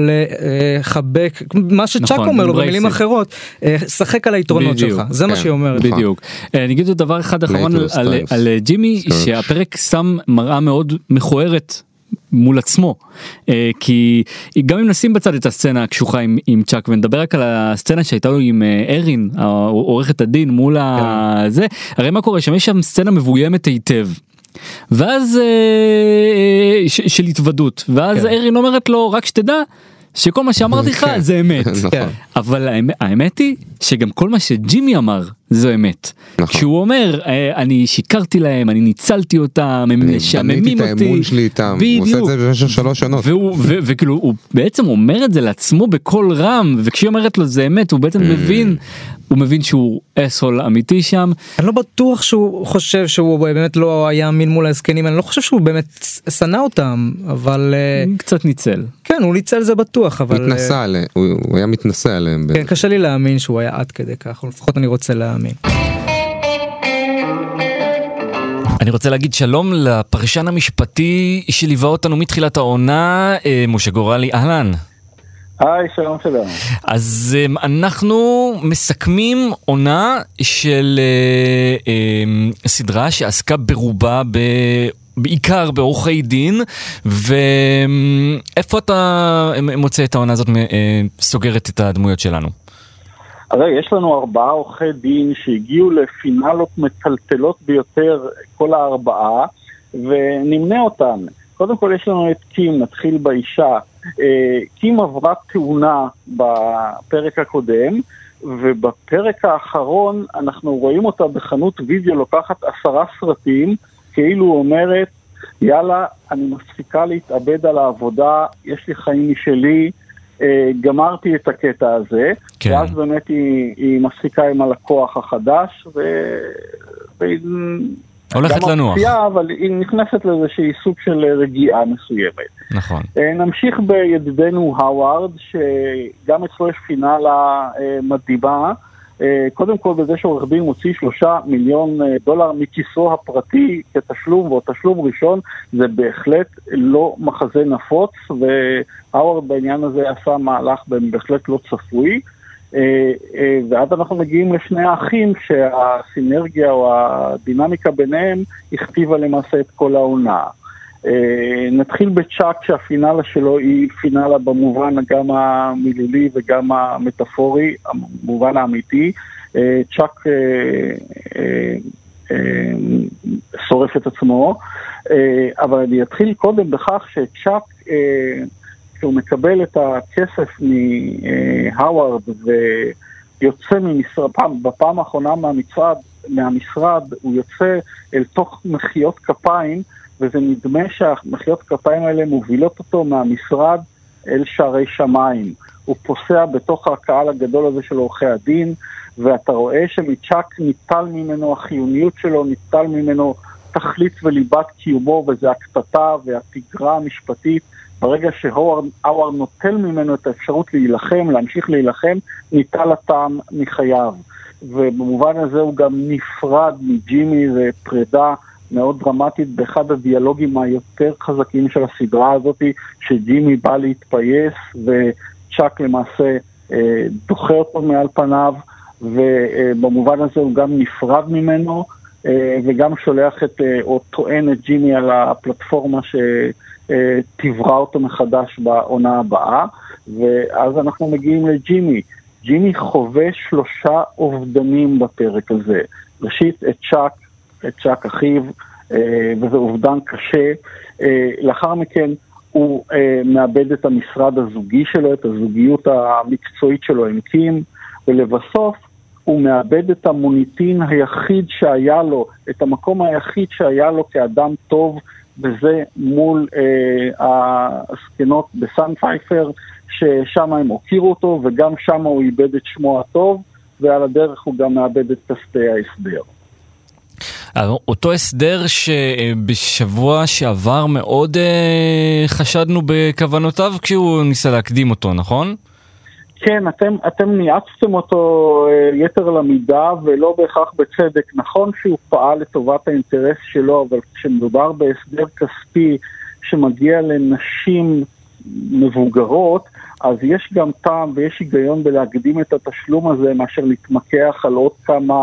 S4: לחבק מה שצ'אק
S2: נכון,
S4: אומר לו במילים. אחרות אה, שחק על היתרונות
S2: בדיוק.
S4: שלך זה מה
S3: כן.
S4: שהיא אומרת.
S2: בדיוק. אה, אני אגיד עוד דבר אחד אחרון על- על-. על ג'ימי
S3: Strengths.
S2: שהפרק שם מראה מאוד מכוערת. מול עצמו אה, כי גם אם נשים בצד את הסצנה הקשוחה עם, עם צ'אק ונדבר רק על הסצנה שהייתה לו עם אה, ארין עורכת הדין מול הזה הרי מה קורה שם יש שם סצנה מבוימת היטב. ואז אה, ש- של התוודות ואז
S4: כן.
S2: ארין אומרת לו רק שתדע שכל מה שאמרתי לך
S3: כן.
S2: זה אמת.
S3: נכון.
S4: כן.
S2: אבל האמת היא שגם כל מה שג'ימי אמר זו אמת.
S3: נכון.
S2: כשהוא אומר אה, אני שיקרתי להם אני ניצלתי אותם הם משעממים
S3: בניתי את
S2: אותי.
S3: האמון שלי איתם. הוא עושה את זה במשך שלוש שנות.
S2: והוא וכאילו הוא בעצם אומר את זה לעצמו בקול רם וכשהיא אומרת לו זה אמת הוא
S3: Mm.
S2: בעצם מבין הוא מבין שהוא אסהול אמיתי שם
S4: אני לא בטוח שהוא חושב שהוא באמת לא היה אמין מול הזקנים אני לא חושב שהוא באמת שנא אותם אבל אה,
S2: קצת ניצל.
S4: כן הוא ניצל זה בטוח אבל אה,
S3: התנסה עליהם, הוא היה מתנשא עליהם.
S4: כן, קשה לי להאמין שהוא היה עד כדי כך, לפחות אני רוצה להאמין.
S2: אני רוצה להגיד שלום לפרשן המשפטי שליווה אותנו מתחילת העונה אה, משה גורלי אהלן.
S13: היי, שלום שלום.
S2: אז אמ, אנחנו מסכמים עונה של אה, סדרה שעסקה ברובה ב... בעיקר בעורכי דין, ואיפה אתה מוצא את העונה הזאת אה, סוגרת את הדמויות שלנו?
S13: הרי יש לנו ארבעה עורכי דין שהגיעו לפינאלות מטלטלות ביותר, כל הארבעה, ונמנה אותן. קודם כל יש לנו את קים, נתחיל באישה. אה, קים עברה תאונה בפרק הקודם, ובפרק האחרון אנחנו רואים אותה בחנות וידאו לוקחת עשרה סרטים, כאילו אומרת, יאללה, אני מפסיקה להתאבד על העבודה, יש לי חיים משלי, גמרתי את הקטע הזה,
S2: כן.
S13: ואז באמת היא, היא מפסיקה עם הלקוח החדש, ו... והיא...
S2: הולכת לנוח.
S13: מפתיעה, אבל היא נכנסת לאיזושהי סוג של רגיעה מסוימת.
S2: נכון.
S13: אה, נמשיך בידידנו האווארד, שגם אצלו יש פינאלה אה, מדהימה. אה, קודם כל בזה שעורך דין מוציא שלושה מיליון אה, דולר מכיסו הפרטי כתשלום, ועוד תשלום ראשון, זה בהחלט לא מחזה נפוץ, והאווארד בעניין הזה עשה מהלך בהחלט לא צפוי. אה, ואז אנחנו מגיעים לשני האחים שהסינרגיה או הדינמיקה ביניהם הכתיבה למעשה את כל העונה. אה, נתחיל בצ'אק שהפינאלה שלו היא פינאלה במובן גם המילולי וגם המטאפורי, המובן האמיתי. אה, צ'אק אה, שורף את עצמו, אבל אני אתחיל קודם בכך שצ'אק, כשהוא מקבל את הכסף מהאווארד ויוצא ממשרד, פעם, בפעם האחרונה מהמשרד, מהמשרד הוא יוצא אל תוך מחיאות כפיים וזה נדמה שהמחיאות כפיים האלה מובילות אותו מהמשרד אל שערי שמיים. הוא פוסע בתוך הקהל הגדול הזה של עורכי הדין, ואתה רואה שמצ'אק ניטל ממנו, החיוניות שלו ניטל ממנו תכלית וליבת קיומו, וזה הקטטה והתגרה המשפטית. ברגע שהאווארד נוטל ממנו את האפשרות להילחם, להמשיך להילחם, ניטל הטעם מחייו. ובמובן הזה הוא גם נפרד מג'ימי, זה פרידה מאוד דרמטית באחד הדיאלוגים היותר חזקים של הסדרה הזאת, שג'ימי בא להתפייס וצ'אק למעשה אה, דוחה אותו מעל פניו, ובמובן הזה הוא גם נפרד ממנו, אה, וגם שולח את, אה, או טוען את ג'ימי על הפלטפורמה שתברא אותו מחדש בעונה הבאה, ואז אנחנו מגיעים לג'ימי. ג'ימי חווה שלושה אובדנים בפרק הזה. ראשית, את צ'אק, את צ'אק אחיו, אה, וזה אובדן קשה. אה, לאחר מכן הוא אה, מאבד את המשרד הזוגי שלו, את הזוגיות המקצועית שלו עם קים, ולבסוף הוא מאבד את המוניטין היחיד שהיה לו, את המקום היחיד שהיה לו כאדם טוב, וזה מול אה, הזקנות בסן פייפר, ששם הם הוקירו אותו, וגם שם הוא איבד את שמו הטוב, ועל הדרך הוא גם מאבד את כספי ההסדר.
S2: אותו הסדר שבשבוע שעבר מאוד אה, חשדנו בכוונותיו כשהוא ניסה להקדים אותו, נכון?
S13: כן, אתם, אתם ניאצתם אותו אה, יתר למידה ולא בהכרח בצדק. נכון שהוא פעל לטובת האינטרס שלו, אבל כשמדובר בהסדר כספי שמגיע לנשים מבוגרות, אז יש גם טעם ויש היגיון בלהקדים את התשלום הזה מאשר להתמקח על עוד כמה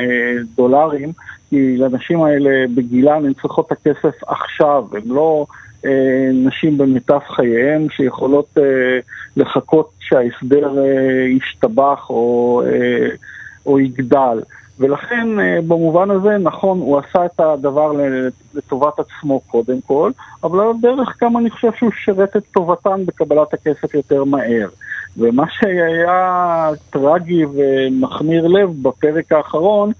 S13: אה, דולרים, כי לנשים האלה בגילן הן צריכות את הכסף עכשיו, הן לא אה, נשים במיטב חייהן שיכולות אה, לחכות שההסדר אה, ישתבח או, אה, או יגדל. ולכן אה, במובן הזה, נכון, הוא עשה את הדבר לטובת עצמו קודם כל, אבל על הדרך גם אני חושב שהוא שירת את טובתן בקבלת הכסף יותר מהר. ומה שהיה טרגי ומחמיר לב בפרק האחרון,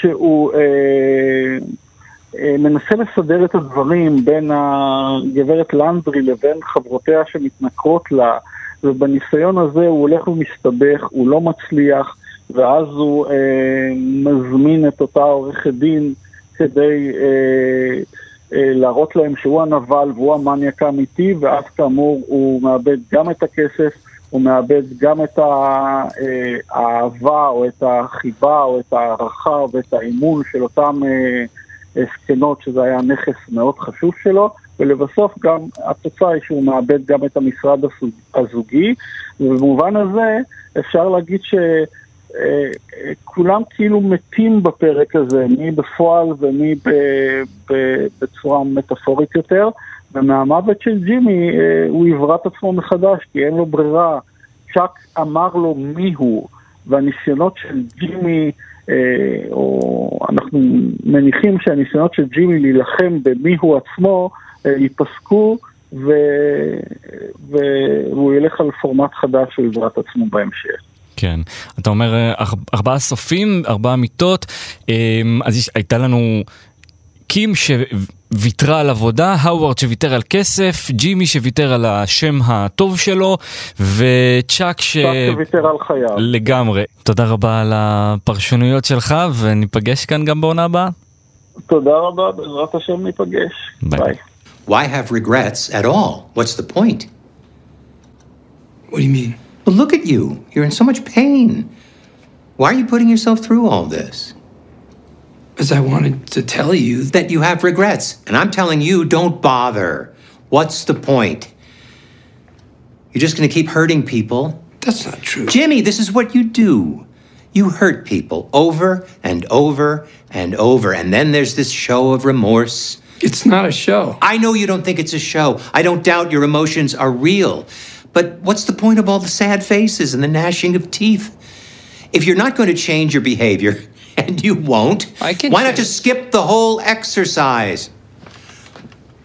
S13: שהוא אה, אה, מנסה לסדר את הדברים בין הגברת לנדרי לבין חברותיה שמתנכרות לה, ובניסיון הזה הוא הולך ומסתבך, הוא לא מצליח. ואז הוא אה, מזמין את אותה עורכת דין כדי אה, אה, להראות להם שהוא הנבל והוא המניאק האמיתי, ואז כאמור הוא מאבד גם את הכסף, הוא מאבד גם את אה, האהבה או את החיבה או את ההערכה ואת האמון של אותם אה, זקנות, שזה היה נכס מאוד חשוב שלו, ולבסוף גם התוצאה היא שהוא מאבד גם את המשרד הזוגי, ובמובן הזה אפשר להגיד ש... אה, כולם כאילו מתים בפרק הזה, מי בפועל ומי ב, ב, בצורה מטאפורית יותר, ומהמוות של ג'ימי אה, הוא יברא את עצמו מחדש, כי אין לו ברירה. צ'אק אמר לו מי הוא, והניסיונות של ג'ימי, אה, או אנחנו מניחים שהניסיונות של ג'ימי להילחם במי הוא עצמו, ייפסקו. ו... והוא ילך על פורמט חדש של עזרת עצמו בהמשך.
S2: כן, אתה אומר אה, ארבעה סופים, ארבעה מיטות, אמ, אז הייתה לנו קים שוויתרה על עבודה, האוורד שוויתר על כסף, ג'ימי שוויתר על השם הטוב שלו, וצ'אק ש...
S13: שוויתר על חייו.
S2: לגמרי. תודה רבה על הפרשנויות שלך, וניפגש כאן גם בעונה הבאה.
S13: תודה רבה, בעזרת השם ניפגש. ביי.
S12: Why have regrets at all? What's the point?
S14: What do you mean?
S12: Well, look at you. You're in so much pain. Why are you putting yourself through all this?
S14: Because I wanted to tell you
S12: that you have regrets. And I'm telling you, don't bother. What's the point? You're just going to keep hurting people?
S14: That's not true.
S12: Jimmy, this is what you do. You hurt people over and over and over. And then there's this show of remorse.
S14: It's not a show.
S12: I know you don't think it's a show. I don't doubt your emotions are real. But what's the point of all the sad faces and the gnashing of teeth? If you're not going to change your behavior, and you won't,
S14: I can
S12: why not just skip the whole exercise?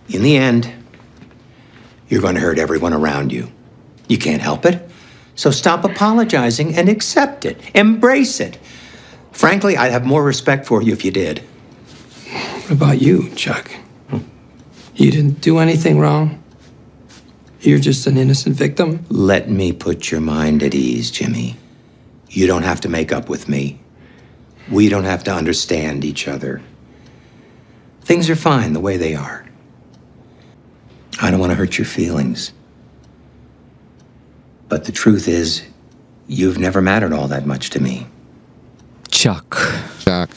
S12: In the end, you're going to hurt everyone around you. You can't help it. So stop apologizing and accept it. Embrace it. Frankly, I'd have more respect for you if you did.
S14: What about you, Chuck? You didn't do anything wrong? You're just an innocent victim?
S12: Let me put your mind at ease, Jimmy. You don't have to make up with me. We don't have to understand each other. Things are fine the way they are. I don't want to hurt your feelings. But the truth is, you've never mattered all that much to me.
S2: Chuck.
S3: צ'אק.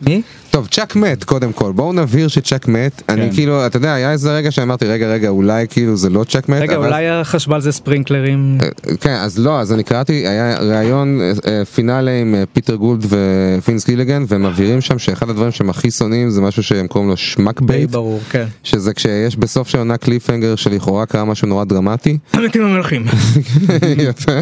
S4: מת?
S3: טוב צ'אק מת קודם כל בואו נבהיר שצ'אק מת אני כאילו אתה יודע היה איזה רגע שאמרתי רגע רגע אולי כאילו זה לא צ'אק מת.
S4: רגע
S3: אבל-
S4: אולי החשמל זה ספרינקלרים.
S3: כן אז לא אז אני קראתי היה ראיון אה, אה, finale עם אה, פיטר גולד ווינס גיליגן והם מבהירים שם שאחד הדברים שהם הכי שונאים זה משהו שהם קוראים לו
S4: schmuck
S3: bait
S4: ברור כן.
S3: שזה כשיש בסוף של עונה cliffhanger שלכאורה קרה משהו נורא דרמטי
S4: המתים המלכים.
S3: יפה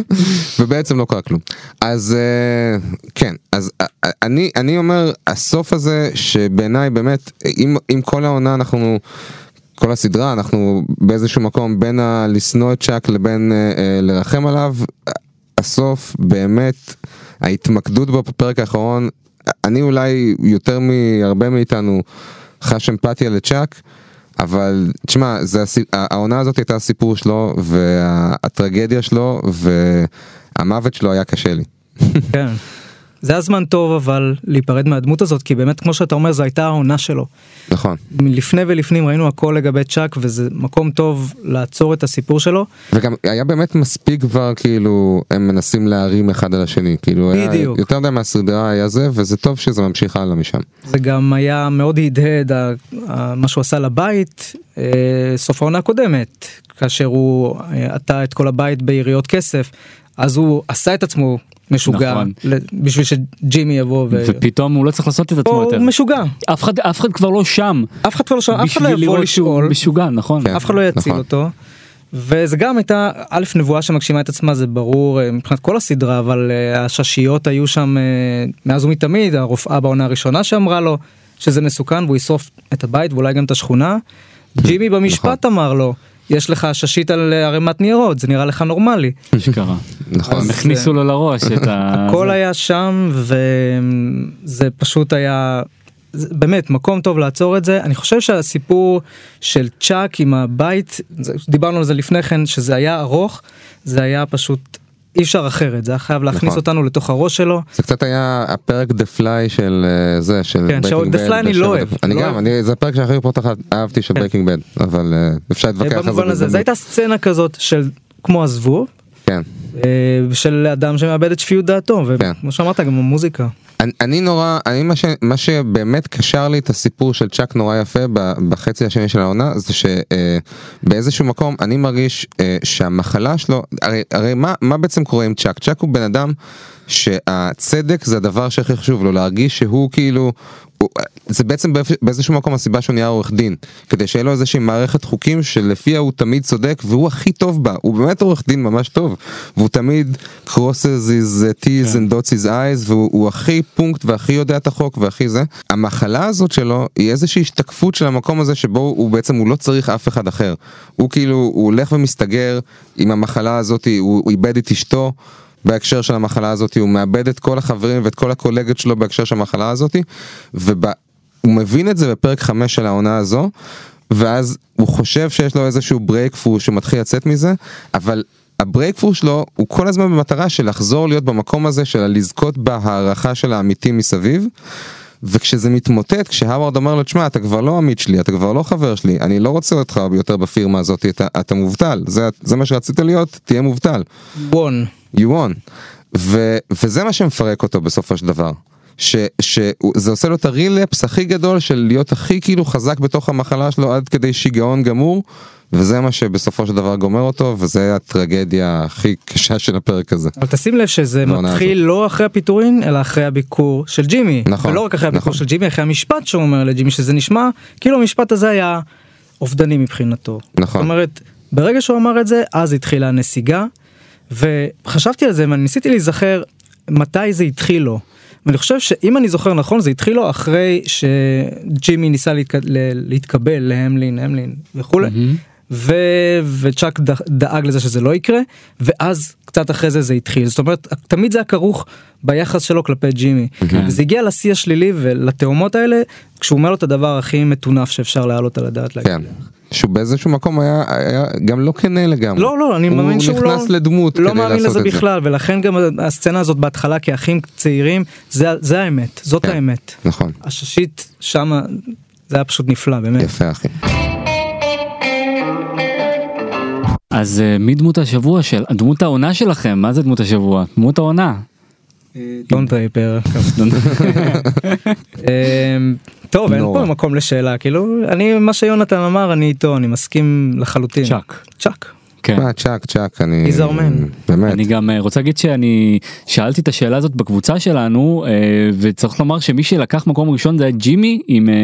S3: ובעצם לא קרה כלום אז אה, כן אז אה, אה, אני אני אומר הסוף הזה שבעיניי באמת אם אם כל העונה אנחנו. כל הסדרה אנחנו באיזשהו מקום בין לשנוא את צ'אק לבין אה, אה, לרחם עליו הסוף באמת ההתמקדות בפרק האחרון אני אולי יותר מהרבה מאיתנו חש אמפתיה לצ'אק אבל תשמע העונה הזאת הייתה הסיפור שלו והטרגדיה שלו והמוות שלו היה קשה לי.
S4: כן. זה היה זמן טוב אבל להיפרד מהדמות הזאת כי באמת כמו שאתה אומר זו הייתה העונה שלו.
S3: נכון.
S4: לפני ולפנים ראינו הכל לגבי צ'אק וזה מקום טוב לעצור את הסיפור שלו.
S3: וגם היה באמת מספיק כבר כאילו הם מנסים להרים אחד על השני כאילו היה
S4: בדיוק.
S3: יותר מדי מהסדרה היה זה וזה טוב שזה ממשיך הלאה משם.
S4: זה גם היה מאוד הדהד מה שהוא עשה לבית אה, סוף העונה הקודמת כאשר הוא אה, עטה את כל הבית ביריות כסף אז הוא עשה את עצמו משוגע
S2: נכון.
S4: ל- בשביל שג'ימי יבוא ו...
S2: ופתאום הוא לא צריך לעשות את עצמו
S4: הוא
S2: יותר.
S4: משוגע.
S2: אף אחד אף אחד כבר לא שם.
S4: אף אחד כבר לא שם, אף אחד לא יבוא לשאול.
S2: משוגע נכון.
S4: אף אחד לא יציל אותו. וזה גם הייתה א' נבואה שמגשימה את עצמה זה ברור אה, מבחינת כל הסדרה אבל אה, הששיות היו שם אה, מאז ומתמיד הרופאה בעונה הראשונה שאמרה לו שזה מסוכן והוא ישרוף את הבית ואולי גם את השכונה. ג'ימי במשפט אמר לו יש לך ששית על אה, ערימת ניירות זה נראה לך נורמלי.
S2: שקרה.
S3: נכון.
S4: אז,
S2: הכניסו לו לראש את ה...
S4: הכל. היה שם וזה פשוט היה באמת מקום טוב לעצור את זה אני חושב שהסיפור של צ'אק עם הבית דיברנו על זה לפני כן שזה היה ארוך זה היה פשוט אי אפשר אחרת זה היה חייב להכניס
S3: נכון.
S4: אותנו לתוך הראש שלו
S3: זה קצת היה הפרק the fly של אה, זה של
S4: כן,
S3: Bad
S4: Fly אני לא. אוהב,
S3: אני
S4: לא
S3: גם
S4: אוהב.
S3: אני זה הפרק שהכי פחות אהבתי של Breaking Bad אבל אה, אפשר להתווכח על זה.
S4: במובן הזה. זה הייתה סצנה כזאת של כמו הזבוב
S3: כן.
S4: אה, של אדם שמאבד את שפיות דעתו וכמו שאמרת גם המוזיקה.
S3: אני, אני נורא, אני מה, ש, מה שבאמת קשר לי את הסיפור של צ'אק נורא יפה בחצי השני של העונה זה שבאיזשהו מקום אני מרגיש אה, שהמחלה שלו, הרי, הרי מה, מה בעצם קורה עם צ'אק? צ'אק הוא בן אדם שהצדק זה הדבר שהכי חשוב לו, להרגיש שהוא כאילו, הוא, זה בעצם באיזשהו מקום הסיבה שהוא נהיה עורך דין, כדי שיהיה לו איזושהי מערכת חוקים שלפיה הוא תמיד צודק והוא הכי טוב בה, הוא באמת עורך דין ממש טוב, והוא תמיד crosses his uh, t's and dots his eyes והוא הוא הכי פונקט והכי יודע את החוק והכי זה. המחלה הזאת שלו היא איזושהי השתקפות של המקום הזה שבו הוא בעצם הוא לא צריך אף אחד אחר. הוא כאילו הוא הולך ומסתגר עם המחלה הזאת, הוא, הוא איבד את אשתו. בהקשר של המחלה הזאת, הוא מאבד את כל החברים ואת כל הקולגות שלו בהקשר של המחלה הזאת, והוא מבין את זה בפרק 5 של העונה הזו, ואז הוא חושב שיש לו איזשהו ברייקפור שמתחיל לצאת מזה, אבל הברייקפור שלו הוא כל הזמן במטרה של לחזור להיות במקום הזה של לזכות בהערכה של העמיתים מסביב. וכשזה מתמוטט, כשהאווארד אומר לו, תשמע, אתה כבר לא עמית שלי, אתה כבר לא חבר שלי, אני לא רוצה אותך יותר בפירמה הזאת, אתה, אתה מובטל, זה, זה מה שרצית להיות, תהיה מובטל.
S4: won.
S3: You won. ו, וזה מה שמפרק אותו בסופו של דבר. ש, שזה עושה לו את ה relapse הכי גדול של להיות הכי כאילו חזק בתוך המחלה שלו עד כדי שיגעון גמור וזה מה שבסופו של דבר גומר אותו וזה הטרגדיה הכי קשה של הפרק הזה.
S4: אבל תשים לב שזה
S3: בעונה
S4: מתחיל לא אחרי הפיטורין אלא אחרי הביקור של ג'ימי.
S3: נכון,
S4: ולא רק אחרי הביקור
S3: נכון.
S4: של ג'ימי אחרי המשפט שהוא אומר לג'ימי שזה נשמע כאילו המשפט הזה היה אובדני מבחינתו.
S3: נכון.
S4: זאת אומרת ברגע שהוא אמר את זה אז התחילה הנסיגה וחשבתי על זה וניסיתי להיזכר מתי זה התחיל לו. ואני חושב שאם אני זוכר נכון זה התחיל לו אחרי שג'ימי ניסה להתק... להתקבל להמלין המלין וכולי. ו... וצ'אק ד... דאג לזה שזה לא יקרה ואז קצת אחרי זה זה התחיל זאת אומרת תמיד זה היה כרוך ביחס שלו כלפי ג'ימי
S3: כן.
S4: וזה הגיע לשיא השלילי ולתאומות האלה כשהוא אומר לו את הדבר הכי מטונף שאפשר להעלות על הדעת. להגיד.
S3: כן. שהוא באיזשהו מקום היה, היה גם לא כנה לגמרי.
S4: לא לא אני מאמין שהוא
S3: הוא
S4: לא
S3: נכנס לדמות
S4: לא
S3: כדי
S4: מאמין
S3: לעשות
S4: לזה
S3: את זה.
S4: בכלל ולכן גם הסצנה הזאת בהתחלה כאחים צעירים זה זה האמת זאת האמת
S3: נכון.
S4: הששית שמה זה היה פשוט נפלא באמת.
S3: יפה אחי.
S2: אז אה, מי דמות השבוע של דמות העונה שלכם מה זה דמות השבוע דמות העונה.
S4: דון דרייפר. טוב אין פה. מקום לשאלה כאילו אני מה שיונתן אמר אני איתו אני מסכים לחלוטין.
S2: צ'אק.
S4: צ'אק.
S2: כן.
S3: מה, צ'אק צ'אק אני
S4: man.
S3: באמת
S2: אני גם אה, רוצה להגיד שאני שאלתי את השאלה הזאת בקבוצה שלנו אה, וצריך לומר שמי שלקח מקום ראשון זה היה ג'ימי עם אה,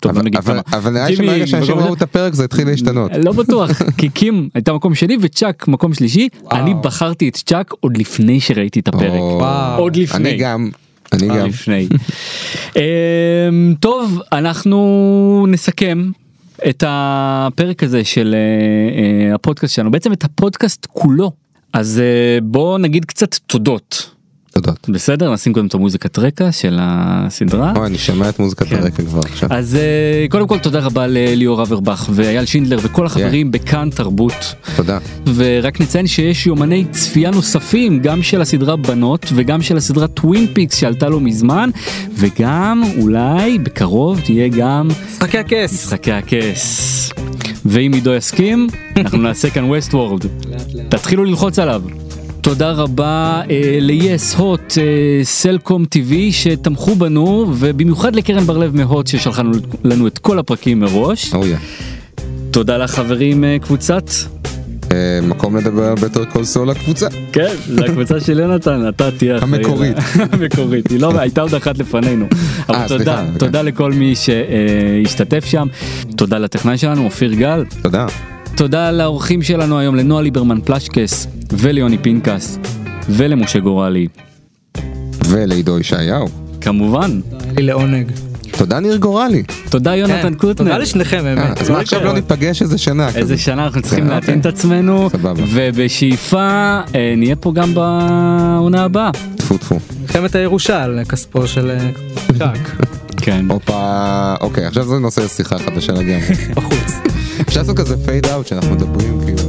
S2: טוב
S3: אבל-
S2: נגיד
S3: אבל-
S2: כמה.
S3: אבל נראה שברגע שאנשים ראו את הפרק זה התחיל להשתנות.
S2: לא בטוח כי קים הייתה מקום שני וצ'אק מקום שלישי אני בחרתי את צ'אק עוד לפני שראיתי את הפרק עוד לפני
S3: אני גם. אני
S2: עוד
S3: גם.
S2: לפני. אמ, טוב אנחנו נסכם את הפרק הזה של אה, אה, הפודקאסט שלנו בעצם את הפודקאסט כולו אז אה, בוא נגיד קצת תודות.
S3: תודות.
S2: בסדר נשים קודם את המוזיקת רקע של הסדרה.
S3: אוי, אני שומע את מוזיקת
S2: כן.
S3: הרקע כבר עכשיו.
S2: אז אה, קודם כל תודה רבה לליאור אברבך ואייל שינדלר וכל החברים בכאן תרבות.
S3: תודה.
S2: ורק נציין שיש יומני צפייה נוספים גם של הסדרה בנות וגם של הסדרה Twin Peaks שעלתה לא מזמן וגם אולי בקרוב תהיה גם
S4: משחקי הכס.
S2: משחקי הכס. ואם עידו יסכים אנחנו נעשה כאן Westworld. תתחילו ללחוץ עליו. תודה רבה אה, ל-yes HOT אה, סלקום TV שתמכו בנו ובמיוחד לקרן בר לב מ HOT ששלחה לנו- את כל הפרקים מראש.
S3: Oh,
S2: תודה לחברים אה, קבוצת.
S3: אה, מקום לדבר על Better Call Saul הקבוצה.
S2: כן, זה הקבוצה של יונתן, אתה תהיה אחראי.
S3: המקורית.
S2: המקורית, היא לא, הייתה עוד אחת לפנינו. אבל
S3: אה,
S2: תודה,
S3: סליחה,
S2: תודה לכל מי שהשתתף שם. תודה לטכנאי שלנו, אופיר גל.
S3: תודה.
S2: תודה לאורחים שלנו היום, לנועה ליברמן פלשקס, וליוני פינקס, ולמשה גורלי.
S3: ולעידו ישעיהו.
S2: כמובן.
S4: לי לעונג.
S3: תודה ניר גורלי.
S2: תודה יונתן
S4: כן,
S2: קוטנר.
S4: תודה לשניכם
S3: אה,
S4: באמת.
S3: אז מה עכשיו לא ניפגש איזה שנה?
S2: איזה
S3: כזה?
S2: שנה אנחנו צריכים
S3: כן,
S2: להתאים את
S3: אוקיי.
S2: עצמנו,
S3: סבבה.
S2: ובשאיפה אה, נהיה פה גם בעונה הבאה.
S3: טפו טפו.
S4: מלחמת הירושה על כספו של אה, צ'אק.
S2: כן.
S3: הופה, אוקיי, עכשיו זה נושא שיחה חדשה לגמרי.
S4: בחוץ.
S3: אפשר לעשות כזה fade out שאנחנו מדברים כאילו.